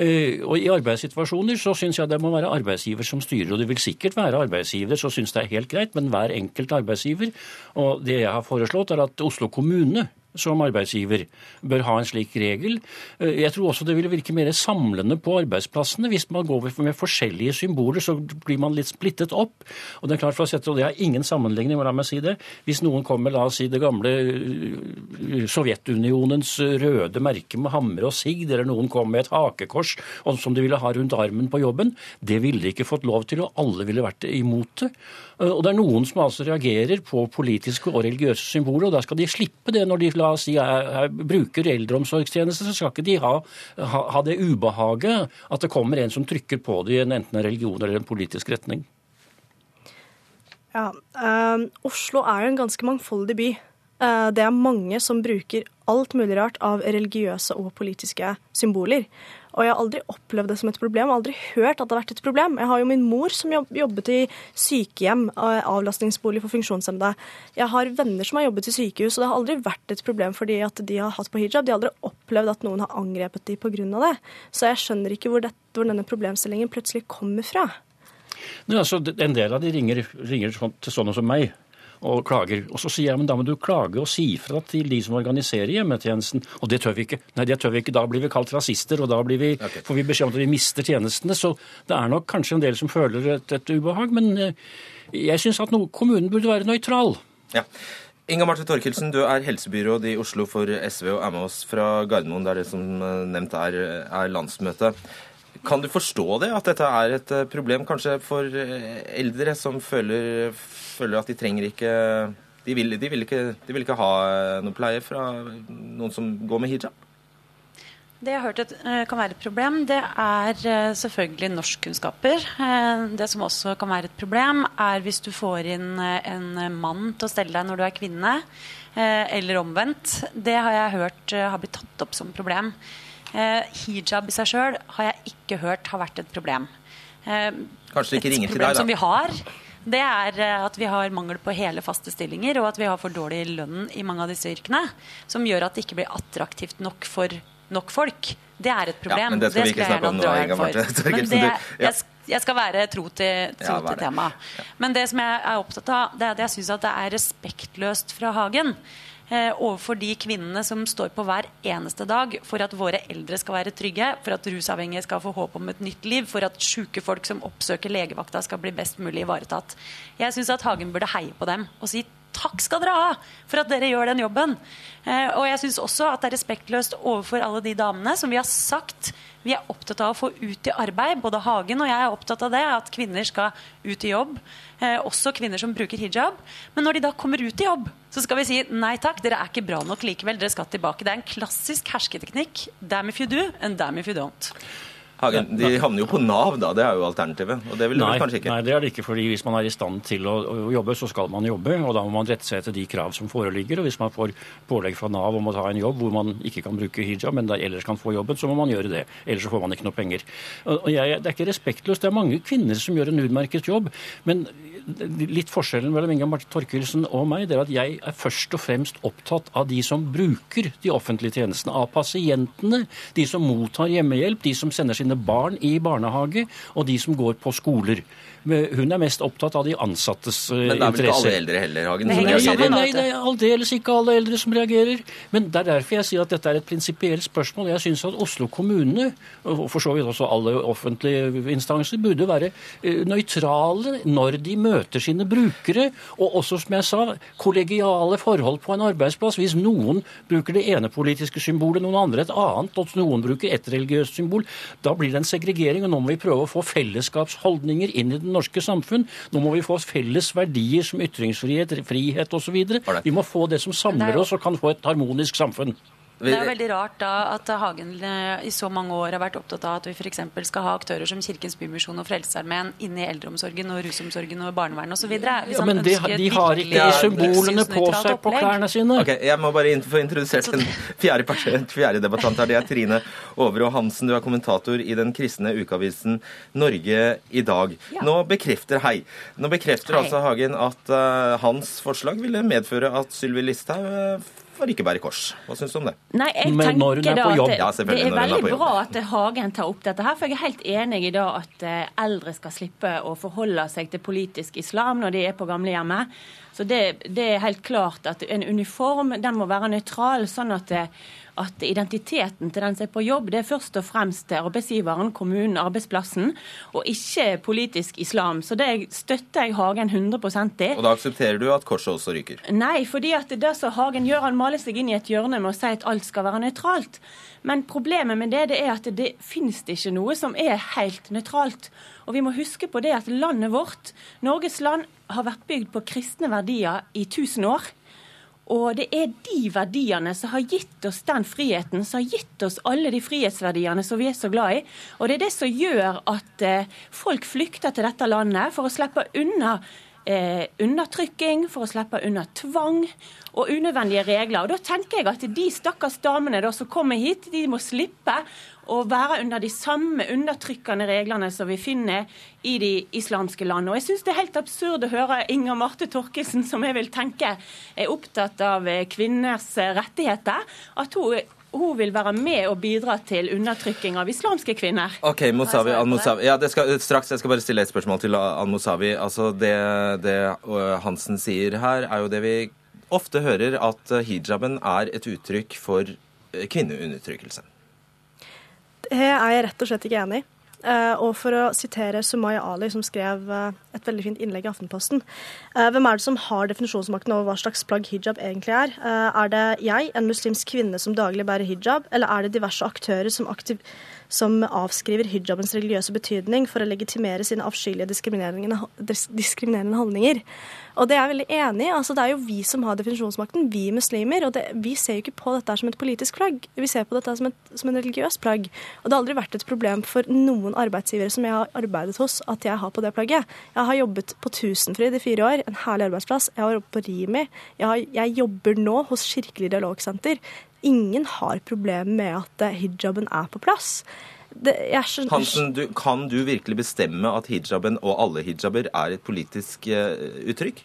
Eh, og i arbeidssituasjoner så syns jeg det må være arbeidsgiver som styrer, og det vil sikkert være arbeidsgiver som syns det er helt greit, men hver enkelt arbeidsgiver. Og det jeg har foreslått, er at Oslo kommune som arbeidsgiver bør ha en slik regel. Eh, jeg tror også det ville virke mer samlende på arbeidsplassene. Hvis man går med forskjellige symboler, så blir man litt splittet opp. Og Det er klart for å sette, og det er ingen sammenligning, la meg si det. Hvis noen kommer la oss si det gamle eh, Sovjetunionens røde merke med hammer og sigd, eller noen kommer med et hakekors som de ville ha rundt armen på jobben, det ville de ikke fått lov til, og alle ville vært imot det. Eh, og det er noen som altså reagerer på politiske og religiøse symboler, og da skal de slippe det når de da si er, er, bruker eldreomsorgstjenester, så skal ikke de ha, ha, ha, det ubehaget at det kommer en som trykker på det i enten en religion eller en politisk retning. Ja, øh, Oslo er jo en ganske mangfoldig by. Uh, det er mange som bruker alt mulig rart av religiøse og politiske symboler. Og jeg har aldri opplevd det som et problem, aldri hørt at det har vært et problem. Jeg har jo min mor som jobbet i sykehjem, eh, avlastningsbolig for funksjonshemmede. Jeg har venner som har jobbet i sykehus, og det har aldri vært et problem fordi at de har hatt på hijab. De har aldri opplevd at noen har angrepet dem pga. det. Så jeg skjønner ikke hvor, det, hvor denne problemstillingen plutselig kommer fra. Nei, altså, en del av de ringer, ringer til sånne som meg og klager. Og så sier jeg men da må du klage og si fra til de som organiserer hjemmetjenesten. Og det tør vi ikke. Nei, det tør vi ikke. Da blir vi kalt rasister, og da vi, okay. får vi beskjed om at vi mister tjenestene. Så det er nok kanskje en del som føler et, et ubehag. Men eh, jeg syns at no, kommunen burde være nøytral. Ja. Inga Marte Torkelsen, du er helsebyråd i Oslo for SV og er med oss fra Gardermoen, der det som eh, nevnt er, er landsmøte. Kan du forstå det, at dette er et eh, problem kanskje for eldre som føler føler at de trenger ikke de vil, de, vil ikke, de vil ikke ha noe pleie fra noen som går med hijab? Det jeg har hørt eh, kan være et problem, det er eh, selvfølgelig norskkunnskaper. Eh, det som også kan være et problem, er hvis du får inn en mann til å stelle deg når du er kvinne, eller omvendt. Det har jeg hørt har blitt tatt opp som problem. Hijab i seg sjøl har jeg ikke hørt har vært et problem. Kanskje det ikke ringer til deg, da? Som vi har, det er eh, at vi har mangel på hele faste stillinger, og at vi har for dårlig lønn i mange av disse yrkene. Som gjør at det ikke blir attraktivt nok for nok folk. Det er et problem. Ja, men det skal vi ikke snakke om nå, Inga Marte. [laughs] Det, jeg, jeg, skal være tro til, tro ja, til temaet. Men det som jeg er opptatt av, det er at jeg syns det er respektløst fra Hagen Eh, overfor de kvinnene som står på hver eneste dag for at våre eldre skal være trygge, for at rusavhengige skal få håp om et nytt liv, for at syke folk som oppsøker legevakta, skal bli best mulig ivaretatt. Jeg syns at Hagen burde heie på dem og si takk skal dere ha for at dere gjør den jobben. Eh, og jeg syns også at det er respektløst overfor alle de damene som vi har sagt vi er opptatt av å få ut i arbeid. Både Hagen og jeg er opptatt av det, at kvinner skal ut i jobb. Eh, også kvinner som bruker hijab. Men når de da kommer ut i jobb, så skal vi si nei takk, dere er ikke bra nok likevel. Dere skal tilbake. Det er en klassisk hersketeknikk. Damn if you do, and damn if you don't. Hagen, De havner jo på Nav, da. Det er jo alternativet. og det vil nei, kanskje ikke. Nei, det er det ikke. fordi Hvis man er i stand til å, å, jobbe, så skal man jobbe. og Da må man rette seg etter de krav som foreligger. og Hvis man får pålegg fra Nav om å ta en jobb hvor man ikke kan bruke hijab, men ellers kan få jobben, så må man gjøre det. Ellers så får man ikke noe penger. Og jeg, Det er ikke respektløst. Det er mange kvinner som gjør en utmerket jobb. men litt forskjellen mellom Inga Marte Torkelsen og meg, det er at jeg er først og fremst opptatt av de som bruker de offentlige tjenestene. Av pasientene, de som mottar hjemmehjelp, de som sender sine barn i barnehage, og de som går på skoler. Hun er mest opptatt av de ansattes interesser. Men det er vel ikke alle eldre heller, Hagen, som reagerer? Nei, det er aldeles ikke alle eldre som reagerer. Men det er derfor jeg sier at dette er et prinsipielt spørsmål. Jeg syns at Oslo kommune, og for så vidt også alle offentlige instanser, burde være eh, nøytrale når de møter sine brukere. Og også, som jeg sa, kollegiale forhold på en arbeidsplass. Hvis noen bruker det ene politiske symbolet, noen andre et annet, og noen bruker et religiøst symbol, da blir det en segregering. Og nå må vi prøve å få fellesskapsholdninger inn i den norske samfunn. Nå må vi få felles verdier som ytringsfrihet, frihet osv. Vi må få det som samler oss og kan få et harmonisk samfunn. Det er veldig rart da at Hagen eh, i så mange år har vært opptatt av at vi f.eks. skal ha aktører som Kirkens Bymisjon og Frelsesarmeen inne i eldreomsorgen og rusomsorgen og barnevernet osv. Ja, men de, de har ikke symbolene på seg på klærne sine. Ok, Jeg må bare få introdusert en fjerde, person, fjerde debattant her. Det er Trine Overå Hansen. Du er kommentator i den kristne ukeavisen Norge i dag. Nå bekrefter hei. Nå bekrefter hei. altså Hagen at uh, hans forslag ville medføre at Sylvi Listhaug uh, får ikke bare kors. Hva syns du om det? Nei, jeg Men når hun er på jobb? Ja, det er veldig bra at Hagen tar opp dette her, for jeg er helt enig i da at eh, eldre skal slippe å forholde seg til politisk islam når de er på gamlehjemmet. Så det, det er helt klart at en uniform den må være nøytral, sånn at det, eh, at identiteten til den som er på jobb, det er først og fremst arbeidsgiveren, kommunen, arbeidsplassen, og ikke politisk islam. Så det støtter jeg Hagen 100 i. Og da aksepterer du at korset også ryker? Nei, fordi at det som Hagen gjør, han maler seg inn i et hjørne med å si at alt skal være nøytralt. Men problemet med det, det er at det finnes ikke noe som er helt nøytralt. Og vi må huske på det at landet vårt, Norges land, har vært bygd på kristne verdier i 1000 år. Og det er de verdiene som har gitt oss den friheten, som har gitt oss alle de frihetsverdiene som vi er så glad i. Og det er det som gjør at eh, folk flykter til dette landet for å slippe unna eh, undertrykking, for å slippe unna tvang og unødvendige regler. Og Da tenker jeg at de stakkars damene da, som kommer hit, de må slippe å være under de samme undertrykkende reglene som vi finner i de islamske land. Og jeg syns det er helt absurd å høre Inger Marte Torkelsen, som jeg vil tenke er opptatt av kvinners rettigheter, at hun hun vil være med og bidra til undertrykking av islamske kvinner. Ok, Mosavi, Al-Mosavi. Ja, skal, straks, Jeg skal bare stille et spørsmål til Al-Mosavi. Altså, det, det Hansen sier her, er jo det vi ofte hører, at hijaben er et uttrykk for kvinneundertrykkelse. Det er jeg rett og slett ikke enig i. Uh, og for å sitere Sumaya Ali, som skrev uh, et veldig fint innlegg i Aftenposten. Uh, hvem er det som har definisjonsmakten over hva slags plagg hijab egentlig er? er det jeg, en muslimsk kvinne som daglig bærer hijab, eller er det diverse aktører som, aktiv som avskriver hijabens religiøse betydning for å legitimere sine avskyelige diskriminerende, diskriminerende holdninger? Og det er jeg veldig enig i. Altså, det er jo vi som har definisjonsmakten, vi muslimer. Og det, vi ser jo ikke på dette som et politisk plagg, vi ser på dette som, et, som en religiøs plagg. Og det har aldri vært et problem for noen arbeidsgivere som jeg har arbeidet hos, at jeg har på det plagget. Jeg har jobbet på Tusenfryd i fire år, en herlig arbeidsplass. Jeg har jobbet på Rimi. Jeg, har, jeg jobber nå hos Kirkelig dialogsenter. Ingen har problemer med at hijaben er på plass. Det, Hansen, du, kan du virkelig bestemme at hijaben og alle hijaber er et politisk uh, uttrykk?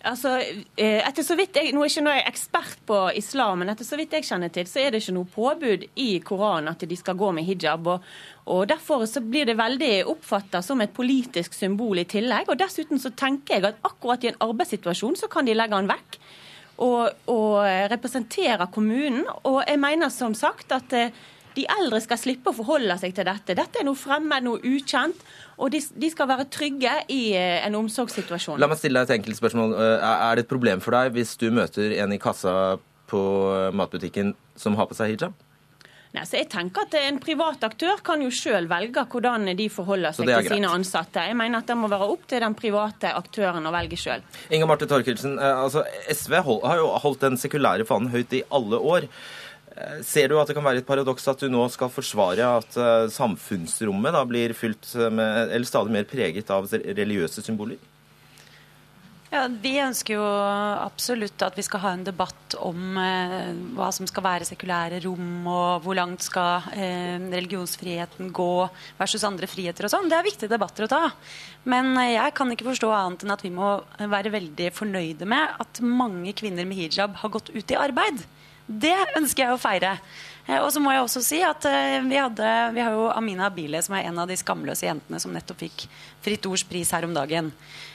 Altså, eh, etter så vidt jeg, Nå er ikke jeg ekspert på islam, men etter så vidt jeg kjenner til, så er det ikke noe påbud i Koranen at de skal gå med hijab. og, og Derfor så blir det veldig oppfatta som et politisk symbol i tillegg. og Dessuten så tenker jeg at akkurat i en arbeidssituasjon så kan de legge den vekk og, og representere kommunen. Og jeg mener som sagt at eh, de eldre skal slippe å forholde seg til dette. Dette er noe fremmed, noe ukjent. Og de, de skal være trygge i eh, en omsorgssituasjon. La meg stille deg et enkelt spørsmål. Eh, er det et problem for deg hvis du møter en i kassa på matbutikken som har på seg hijab? Nei, så jeg tenker at En privat aktør kan jo selv velge hvordan de forholder seg til sine ansatte. Jeg mener at Det må være opp til den private aktøren å velge selv. Inger Marte Torkelsen, eh, altså SV har jo holdt den sekulære fanen høyt i alle år. Eh, ser du at det kan være et paradoks at du nå skal forsvare at uh, samfunnsrommet da blir fylt med, eller stadig mer preget av religiøse symboler? Ja, Vi ønsker jo absolutt at vi skal ha en debatt om eh, hva som skal være sekulære rom, og hvor langt skal eh, religionsfriheten gå versus andre friheter og sånn. Det er viktige debatter å ta. Men eh, jeg kan ikke forstå annet enn at vi må være veldig fornøyde med at mange kvinner med hijab har gått ut i arbeid. Det ønsker jeg å feire. Eh, og så må jeg også si at eh, vi, hadde, vi har jo Amina Abile, som er en av de skamløse jentene som nettopp fikk Fritt Ords pris her om dagen.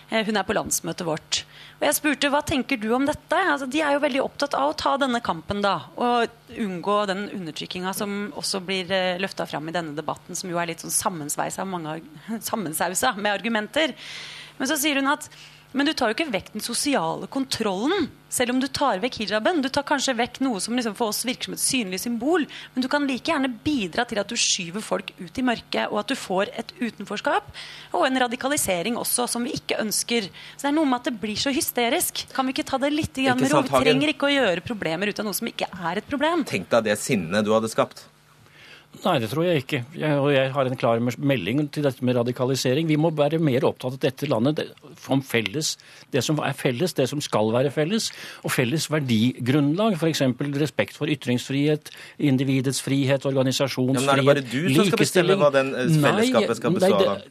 Eh, hun er på landsmøtet vårt. Og jeg spurte hva tenker du om dette. Altså, de er jo veldig opptatt av å ta denne kampen da, og unngå den undertrykkinga som også blir løfta fram i denne debatten, som jo er litt sånn [laughs] sammensausa med argumenter. Men så sier hun at men du tar jo ikke vekk den sosiale kontrollen, selv om du tar vekk hijaben. Du tar kanskje vekk noe som liksom for oss virker som et synlig symbol, men du kan like gjerne bidra til at du skyver folk ut i mørket, og at du får et utenforskap og en radikalisering også, som vi ikke ønsker. Så det er noe med at det blir så hysterisk. Kan vi ikke ta det litt med ro? Vi trenger ikke å gjøre problemer ut av noe som ikke er et problem. Tenk deg det sinnet du hadde skapt. Nei, det tror jeg ikke. Jeg, og jeg har en klar melding til dette med radikalisering. Vi må være mer opptatt av dette landet om felles, det som er felles, det som skal være felles, og felles verdigrunnlag. F.eks. respekt for ytringsfrihet, individets frihet, organisasjonsfrihet, likestilling. Ja, men er det bare du som skal bestemme hva den eh, fellesskapet skal bestå av?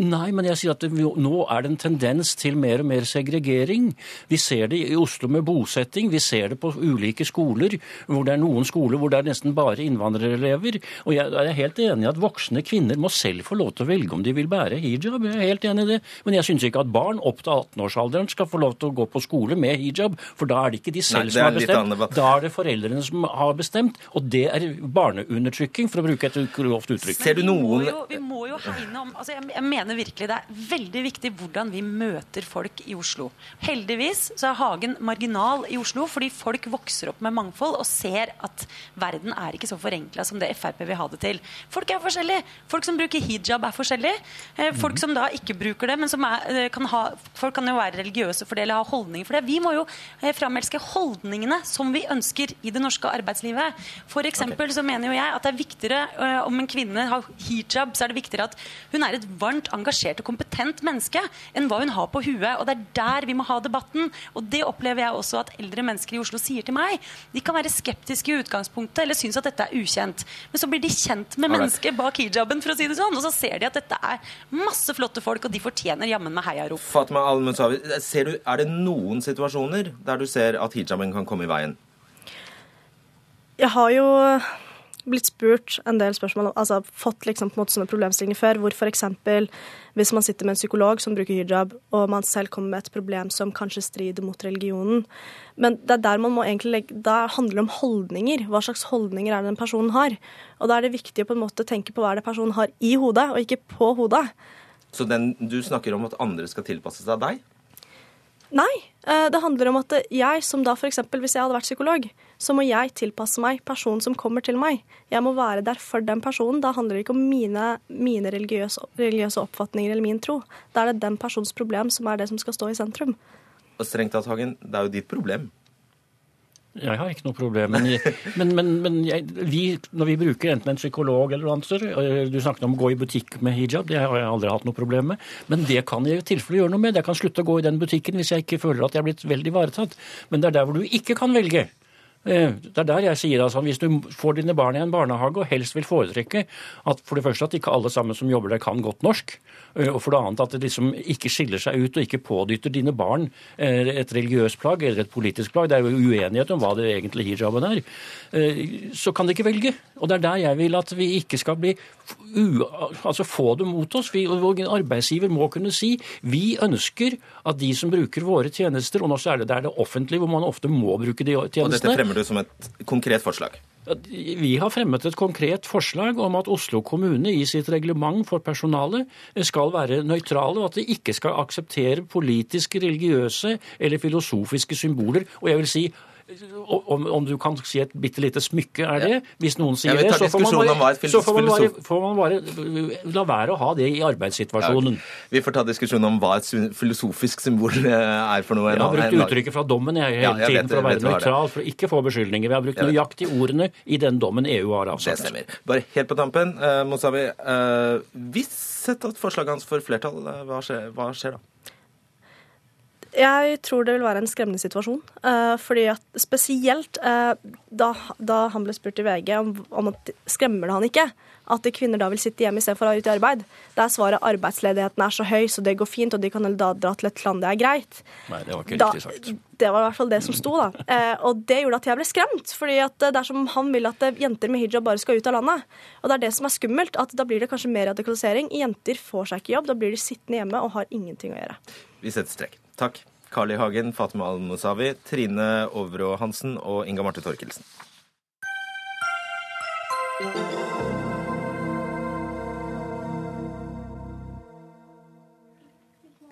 Nei, men jeg sier at det, nå er det en tendens til mer og mer segregering. Vi ser det i Oslo med bosetting, vi ser det på ulike skoler, hvor det er noen skoler hvor det er nesten bare innvandrerelever. Og jeg er helt enig i at voksne kvinner må selv få lov til å velge om de vil bære hijab. Jeg er helt enig i det. Men jeg syns ikke at barn opp til 18-årsalderen skal få lov til å gå på skole med hijab, for da er det ikke de selv Nei, som har bestemt. Da er det foreldrene som har bestemt, og det er barneundertrykking, for å bruke et grovt uttrykk. Ser du noen vi må jo, vi må jo hegne om altså jeg, jeg mener mener virkelig det er veldig viktig hvordan vi møter folk i Oslo. Heldigvis så er Hagen marginal i Oslo fordi folk vokser opp med mangfold og ser at verden er ikke så forenkla som det Frp vil ha det til. Folk er forskjellige. Folk som bruker hijab er forskjellige. Eh, folk som da ikke bruker det, men som er, eh, kan ha Folk kan jo være religiøse for det eller ha holdninger for det. Vi må jo eh, framelske holdningene som vi ønsker i det norske arbeidslivet. For eksempel så mener jo jeg at det er viktigere om en kvinne har hijab, så er det viktigere at hun er et varmt, engasjert og kompetent menneske enn hva hun har på huet. Og det er der vi må ha debatten. Og det opplever jeg også at eldre mennesker i Oslo sier til meg. De kan være skeptiske i utgangspunktet eller synes at dette er ukjent. Men så blir de kjent med mennesket bak hijaben, for å si det sånn. Og så ser de at dette er masse flotte folk, og de fortjener jammen meg heiarop. Fatma Al-Musawi, er det noen situasjoner der du ser at hijaben kan komme i veien? Jeg har jo blitt spurt en del spørsmål, altså fått liksom på en måte sånne problemstillinger før, hvor f.eks. hvis man sitter med en psykolog som bruker hijab, og man selv kommer med et problem som kanskje strider mot religionen. Men det er der man må egentlig legge, da handler det om holdninger. Hva slags holdninger er det den personen har? Og da er det viktig å på en måte tenke på hva det personen har i hodet, og ikke på hodet. Så den, du snakker om at andre skal tilpasse seg deg? Nei, eh, det handler om at jeg som da f.eks. hvis jeg hadde vært psykolog, så må jeg tilpasse meg personen som kommer til meg. Jeg må være der for den personen. Da handler det ikke om mine, mine religiøse, religiøse, oppfatninger eller min tro. Da er det den persons problem som er det som skal stå i sentrum. Og strengt tatt, Hagen, det er jo ditt problem. Jeg har ikke noe problem. Men, [laughs] men, men, men jeg, vi, når vi bruker enten en psykolog eller noe annet eh, Du snakket om å gå i butikk med hijab. Det har jeg aldri hatt noe problem med. Men det kan jeg i tilfelle gjøre noe med. Jeg kan slutte å gå i den butikken hvis jeg ikke føler at jeg er blitt veldig ivaretatt. Men det er der hvor du ikke kan velge. Eh, det er der jeg sier altså, Hvis du får dine barn i en barnehage og helst vil foretrekke at for det første at ikke alle sammen som jobber der, kan godt norsk, Eh, og for det annet at det liksom ikke skiller seg ut og ikke pådytter dine barn eh, et religiøst plagg eller et politisk plagg. Det er jo uenighet om hva det egentlig hijaben er. Så kan de ikke velge. Og det er der jeg vil at vi ikke skal bli altså få det mot oss. Vi, arbeidsgiver må kunne si vi ønsker at de som bruker våre tjenester, og nå er det der det offentlige hvor man ofte må bruke de tjenestene Og dette fremmer du som et konkret forslag? Vi har fremmet et konkret forslag om at Oslo kommune i sitt reglement for personalet skal være nøytrale, og at de ikke skal akseptere politiske, religiøse eller filosofiske symboler. Og jeg vil si om, om, du kan si et bitte lite smykke er det. Hvis noen sier det, så, får man, bare, så får, man bare, får man bare, la være å ha det i arbeidssituasjonen. Ja, vi får ta diskusjonen om hva et filosofisk symbol eh, er for noe. Jeg har brukt uttrykket fra dommen jeg, hele ja, tiden for å være nøytral, for å ikke få beskyldninger. Vi har brukt nøyaktig ordene i den dommen EU har avsagt. Det stemmer. Bare helt på tampen, uh, Mosavi. Uh, hvis et forslaget hans får flertall, hva skjer, hva skjer da? Jeg tror det vil være en skremmende situasjon. Uh, fordi at spesielt uh, da, da, han ble spurt i VG om, om at skremmer det han ikke at kvinner da vil sitte hjemme istedenfor å ha ut i arbeid. Der svaret arbeidsledigheten er så høy, så det går fint, og de kan da dra til et land det er greit. Nei, det var ikke da, riktig sagt. Det var i hvert fall det som sto, da. Uh, [laughs] og det gjorde at jeg ble skremt. fordi at dersom han vil at jenter med hijab bare skal ut av landet. Og det er det som er skummelt, at da blir det kanskje mer radikalisering. Jenter får seg ikke jobb, da blir de sittende hjemme og har ingenting å gjøre. Vi setter strek. Takk. Carl I. Hagen, Fatima Al-Musawi, Trine Overå Hansen og Inga Marte Torkelsen.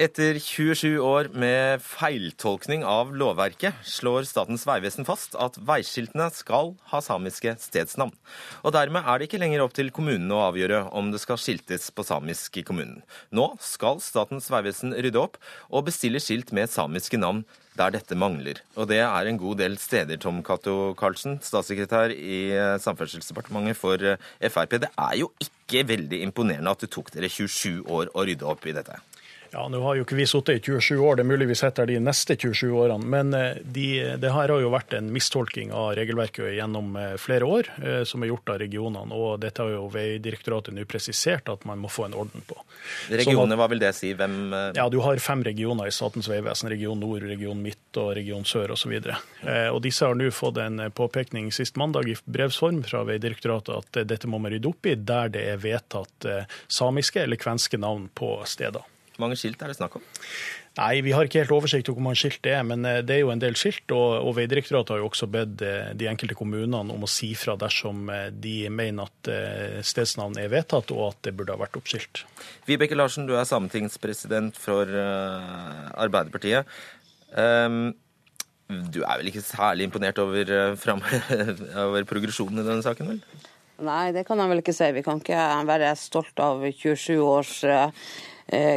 Etter 27 år med feiltolkning av lovverket slår Statens vegvesen fast at veiskiltene skal ha samiske stedsnavn. Og dermed er det ikke lenger opp til kommunene å avgjøre om det skal skiltes på samisk i kommunen. Nå skal Statens vegvesen rydde opp og bestille skilt med samiske navn der dette mangler. Og det er en god del steder, Tom Cato Karlsen, statssekretær i eh, Samferdselsdepartementet for eh, Frp. Det er jo ikke veldig imponerende at det tok dere 27 år å rydde opp i dette. Ja, Nå har jo ikke vi sittet i 27 år, det er mulig vi sitter de neste 27 årene. Men eh, de, det her har jo vært en mistolking av regelverket gjennom eh, flere år, eh, som er gjort av regionene. Og dette har jo Veidirektoratet nå presisert at man må få en orden på. Regionene, hva vil det si? Hvem Ja, Du har fem regioner i Statens vegvesen. Region Nord, Region Midt og Region Sør osv. Og, og disse har nå fått en påpekning sist mandag i brevsform fra Veidirektoratet at dette må man rydde opp i der det er vedtatt samiske eller kvenske navn på steder. Mange skilt er det snakk om? Nei, Vi har ikke helt oversikt over hvor mange skilt det er, men eh, det er jo en del skilt. Og, og Vegdirektoratet har jo også bedt eh, de enkelte kommunene om å si fra dersom eh, de mener at stedsnavn er vedtatt og at det burde ha vært oppskilt. Vibeke Larsen, du er sametingspresident for Arbeiderpartiet. Um, du er vel ikke særlig imponert over, [laughs] over progresjonen i denne saken, vel? Nei, det kan jeg vel ikke si. Vi kan ikke være stolt av 27 års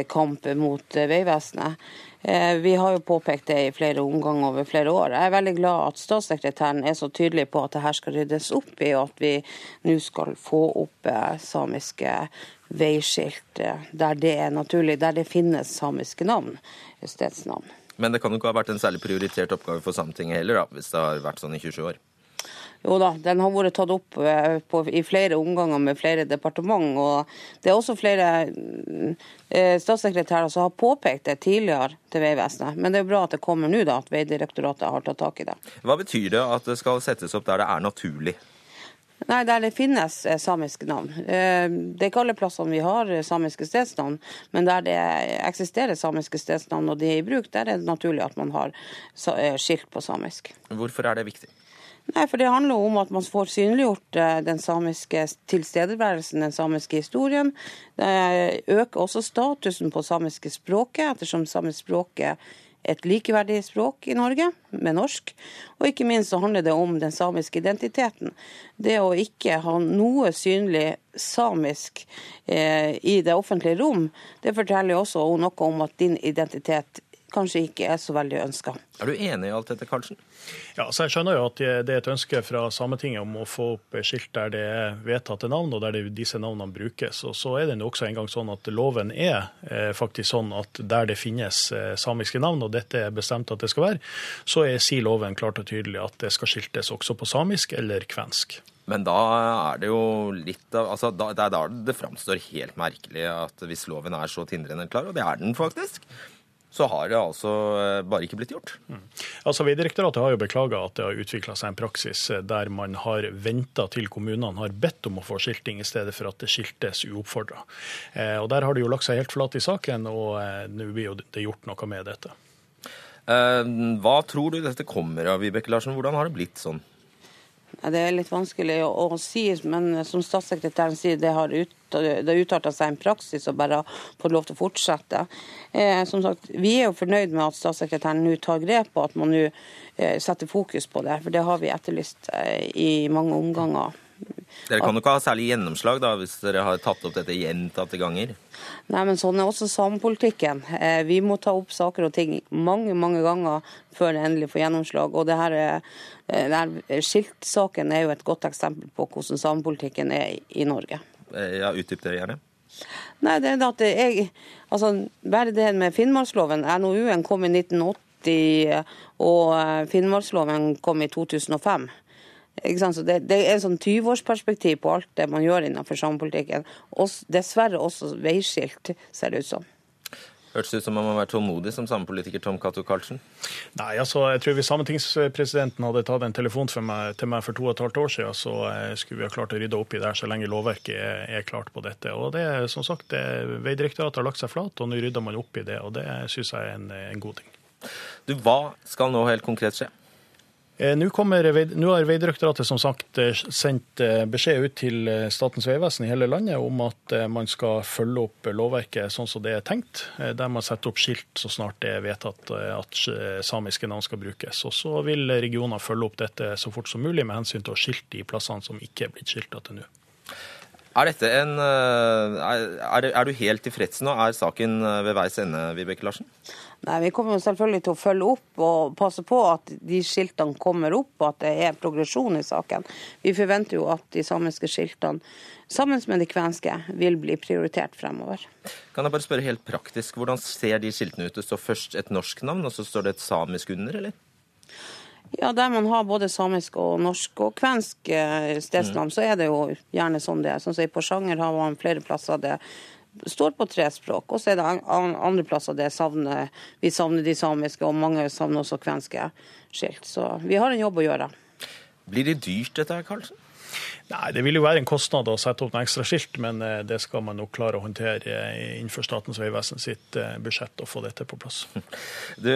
kamp mot eh, Vegvesenet. Eh, vi har jo påpekt det i flere omganger over flere år. Jeg er veldig glad at statssekretæren er så tydelig på at det her skal ryddes opp i, og at vi nå skal få opp samiske veiskilt der det er naturlig, der det finnes samiske navn, stedsnavn. Men det kan jo ikke ha vært en særlig prioritert oppgave for Sametinget heller, da, hvis det har vært sånn i 27 år? Jo da, den har vært tatt opp eh, på, i flere omganger med flere departement. og Det er også flere eh, statssekretærer som har påpekt det tidligere til Vegvesenet. Men det er bra at det kommer nå, da, at Vegdirektoratet har tatt tak i det. Hva betyr det at det skal settes opp der det er naturlig? Nei, Der det finnes eh, samiske navn. Eh, det er ikke alle plassene vi har samiske stedsnavn, men der det eksisterer samiske stedsnavn og de er i bruk, der er det naturlig at man har skilt på samisk. Hvorfor er det viktig? Nei, for Det handler om at man får synliggjort eh, den samiske tilstedeværelsen, den samiske historien. Det øker også statusen på samiske språket, ettersom samisk språk er et likeverdig språk i Norge med norsk. Og ikke minst så handler det om den samiske identiteten. Det å ikke ha noe synlig samisk eh, i det offentlige rom, det forteller også noe om at din identitet kanskje ikke er så veldig ønska. Er du enig i alt dette, Karlsen? Ja, så Jeg skjønner jo at det er et ønske fra Sametinget om å få opp skilt der det er vedtatte navn, og der disse navnene brukes. Og Så er det også en gang sånn at loven er eh, faktisk sånn at der det finnes eh, samiske navn, og dette er bestemt at det skal være, så er sier loven klart og tydelig at det skal skiltes også på samisk eller kvensk. Men da er det jo litt av altså da, Det er da det framstår helt merkelig at hvis loven er så tindrende klar, og det er den faktisk, så har det altså eh, bare ikke blitt gjort. Mm. Altså, Vegdirektoratet har jo beklaga at det har utvikla seg en praksis eh, der man har venta til kommunene har bedt om å få skilting, i stedet for at det skiltes uoppfordra. Eh, og Der har det jo lagt seg helt flat i saken, og eh, nå blir jo det gjort noe med dette. Eh, hva tror du dette kommer av, Vibeke Larsen? Hvordan har det blitt sånn? Det er litt vanskelig å, å si, men som statssekretæren sier, det har, ut, det utarta seg en praksis og bare fått lov til å fortsette. Eh, som sagt, Vi er jo fornøyd med at statssekretæren nå tar grep, og at man nå eh, setter fokus på det. For det har vi etterlyst eh, i mange omganger. Dere kan jo ikke ha særlig gjennomslag da, hvis dere har tatt opp dette gjentatte ganger? Nei, men sånn er også samepolitikken. Eh, vi må ta opp saker og ting mange mange ganger før det endelig får gjennomslag. Og det her, eh, det her Skiltsaken er jo et godt eksempel på hvordan samepolitikken er i Norge. Eh, ja, Utdyp det gjerne. Nei, det er at jeg, altså, Bare det med Finnmarksloven. NOU-en kom i 1980, og Finnmarksloven kom i 2005. Så det, det, er en sånn 20-årsperspektiv på alt det man gjør innenfor samepolitikken. Dessverre også veiskilt, ser det ut som. Hørtes ut som man må være tålmodig som samepolitiker Tom Cato Karlsen? Nei, altså, jeg tror Hvis sametingspresidenten hadde tatt en telefon meg, til meg for to og et halvt år siden, så eh, skulle vi ha klart å rydde opp i det her så lenge lovverket er, er klart på dette. Og det er som sagt, det, Veidirektoratet har lagt seg flat, og nå rydder man opp i det. og Det syns jeg er en, en god ting. Du, Hva skal nå helt konkret skje? Eh, nå, har Vegdirektoratet som sagt eh, sendt eh, beskjed ut til Statens vegvesen i hele landet om at man skal følge opp lovverket sånn som det er tenkt, der man setter opp skilt så snart det er vedtatt at samiske navn skal brukes. Og Så vil regioner følge opp dette så fort som mulig med hensyn til å skilte de plassene som ikke er blitt skilta til nå. Er, en, er, er, du helt tilfreds nå? Er saken ved veis ende, Vibeke Larsen? Nei, Vi kommer selvfølgelig til å følge opp og passe på at de skiltene kommer opp, og at det er progresjon i saken. Vi forventer jo at de samiske skiltene sammen med de kvenske vil bli prioritert fremover. Kan jeg bare spørre helt praktisk, Hvordan ser de skiltene ut? Det står først et norsk navn, og så står det et samisk under, eller? Ja, Der man har både samisk og norsk og kvensk eh, stedsnavn, mm. så er det jo gjerne sånn det er. Sånn som I Porsanger har man flere plasser det står på tre språk. Og så er det andre plasser det savner, vi savner de samiske, og mange savner også kvenske skilt. Så vi har en jobb å gjøre. Blir det dyrt dette her, Karlsen? Nei, Det vil jo være en kostnad å sette opp noen ekstra skilt, men eh, det skal man nok klare å håndtere eh, innenfor Statens vegvesen sitt eh, budsjett og få dette på plass. [laughs] Du,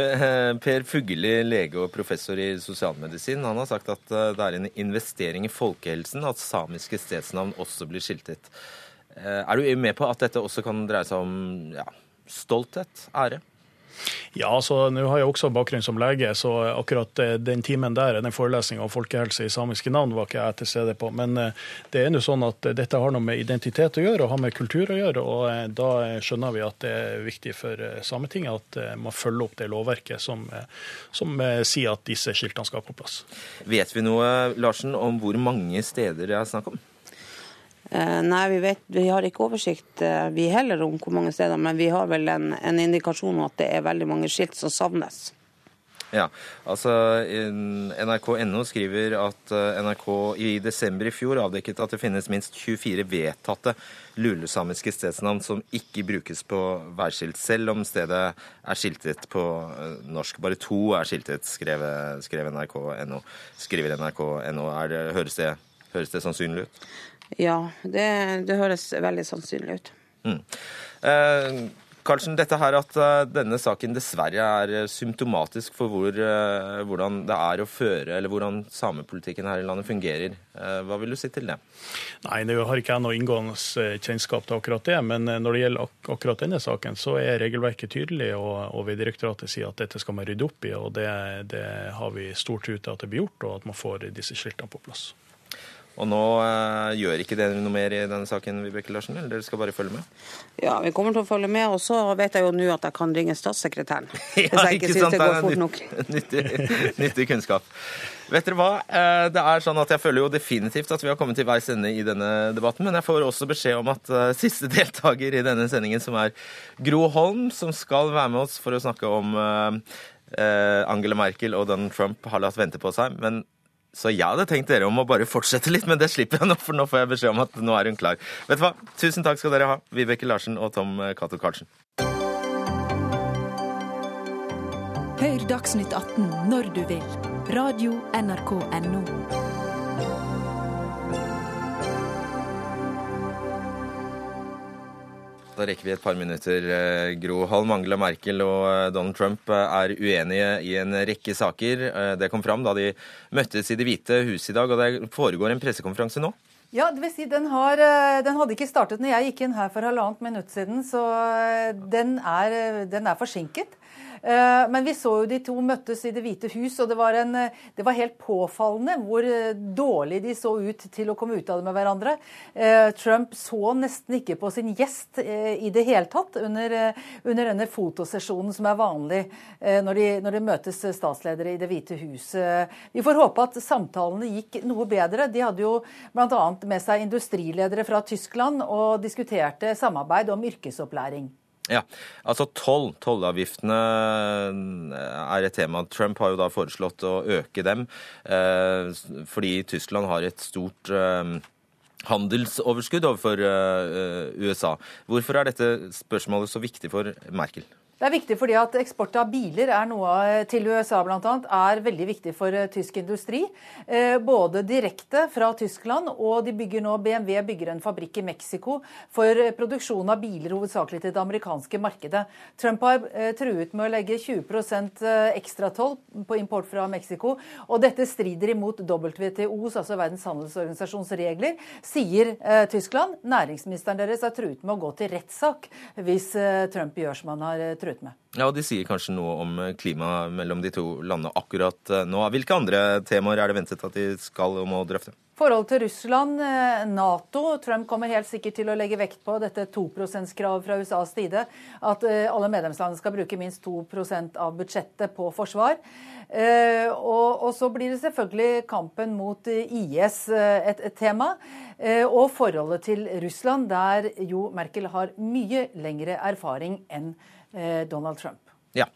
per Fugelli, lege og professor i sosialmedisin, han har sagt at det er en investering i folkehelsen at samiske stedsnavn også blir skiltet. Er du med på at dette også kan dreie seg om ja, stolthet, ære? Ja, så nå har jeg også bakgrunn som lege, så akkurat eh, den timen der, den forelesninga om folkehelse i samiske navn, var ikke jeg til stede på. Men eh, det er nå sånn at dette har noe med identitet å gjøre, og har med kultur å gjøre. Og eh, da skjønner vi at det er viktig for Sametinget at man følger opp det lovverket som, som sier at disse skiltene skal på plass. Vet vi noe, Larsen, om hvor mange steder det er snakk om? Eh, nei, vi, vet, vi, har ikke oversikt eh, vi heller om hvor mange steder, men vi har vel en, en indikasjon at det er veldig mange skilt som savnes. Ja, altså NRK.no skriver at eh, NRK i desember i fjor avdekket at det finnes minst 24 vedtatte lulesamiske stedsnavn som ikke brukes på værskilt, selv om stedet er skiltet på norsk. Bare to er skiltet, skrev, skrev NRK.no. Skriver NRK.no. Høres, høres det sannsynlig ut? Ja, det, det høres veldig sannsynlig ut. Mm. Eh, Karlsen, dette her at uh, denne saken dessverre er uh, symptomatisk for hvor, uh, hvordan det er å føre, eller hvordan samepolitikken her i landet fungerer. Hva vil du si til det? Nei, Det har ikke jeg noe inngående kjennskap til akkurat det. Men når det gjelder ak akkurat denne saken, så er regelverket tydelig, og, og Vegdirektoratet sier at dette skal man rydde opp i. og Det, det har vi stor tro til at det blir gjort, og at man får disse skiltene på plass. Og nå eh, gjør ikke dere noe mer i denne saken, Vibeke Larsen? Eller dere skal bare følge med? Ja, vi kommer til å følge med. Og så vet jeg jo nå at jeg kan ringe statssekretæren. [laughs] ja, hvis jeg ikke, ikke syns det går fort nok. [laughs] Nyttig, nyttig, kunnskap. Vet dere hva? Eh, det er sånn at Jeg føler jo definitivt at vi har kommet til veis ende i denne debatten, men jeg får også beskjed om at uh, siste [laughs] deltaker i denne sendingen, som er Gro Holm, som skal være med oss for å snakke om uh, Angela Merkel og Donald Trump, har latt vente på seg. men så jeg hadde tenkt dere om å bare fortsette litt, men det slipper jeg nå, for nå får jeg beskjed om at nå er hun klar. Vet du hva? Tusen takk skal dere ha, Vibeke Larsen og Tom Cato Karlsen. Hør Dagsnytt 18 når du vil. Radio NRK Radio.nrk.no. Da rekker vi et par minutter. Eh, Gro Holm, Angela Merkel og eh, Donald Trump eh, er uenige i en rekke saker. Det kom fram da de møttes i Det hvite huset i dag, og det foregår en pressekonferanse nå. Ja, det vil si, den, har, den hadde ikke startet når jeg gikk inn her for halvannet minutt siden, så den er, den er forsinket. Eh, men vi så jo de to møttes i Det hvite hus, og det var, en, eh, det var, helt påfallende hvor eh, dårlig de så ut til å komme ut av det med hverandre. Trump så nesten ikke på sin gjest i det hele tatt under, under denne fotosesjonen som er vanlig når de, når de møtes statsledere i Det hvite hus. Vi får håpe at samtalene gikk noe bedre. De hadde jo bl.a. med seg industriledere fra Tyskland og diskuterte samarbeid om yrkesopplæring. Ja, altså toll, Tollavgiftene eh, er et tema. Trump har jo da foreslått å øke dem, eh, fordi Tyskland har et stort eh, handelsoverskudd overfor USA. Hvorfor er dette spørsmålet så viktig for Merkel? Det er viktig fordi at eksport av biler er noe til USA annet, er veldig viktig for uh, tysk industri. Uh, både direkte fra Tyskland, og de bygger nå, BMW bygger en fabrikk i Mexico for uh, produksjon av biler hovedsakelig til det amerikanske markedet. Trump har truet med å legge 20% ekstratoll på import fra Mexico. Og dette strider imot WTOs, altså Verdens handelsorganisasjons regler, sier Tyskland. Næringsministeren deres har truet med å gå til rettssak hvis Trump gjør som han har truet truet med. Ja, og De sier kanskje noe om klimaet mellom de to landene akkurat eh, nå. Hvilke andre temaer er det ventet at de skal og må drøfte? Forhold til Russland, eh, Nato. Trump kommer helt sikkert til å legge vekt på dette 2 %-kravet fra USAs side. At eh, alle medlemslandene skal bruke minst 2% av budsjettet på forsvar. Og, og, så blir det selvfølgelig kampen mot IS et, et tema. Og forholdet til Russland, der jo Merkel har mye lengre erfaring enn Eh, Donald Trump. Ja.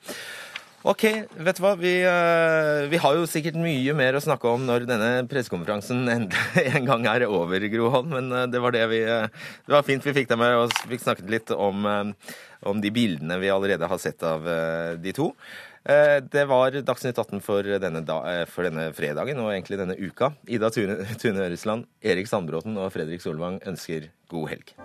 Ok, vet du hva. Vi, uh, vi, har jo sikkert mye mer å snakke om når denne pressekonferansen [laughs] en gang er over, Gro Holm. Men uh, det var det vi Det var fint vi fikk deg med og fikk snakket litt om, om de bildene vi allerede har sett av de to. Det var Dagsnytt 18 for denne, for denne, fredagen og egentlig denne uka. Ida Tune, Tune Øresland, Erik Sandbråten og Fredrik Solvang ønsker god helg.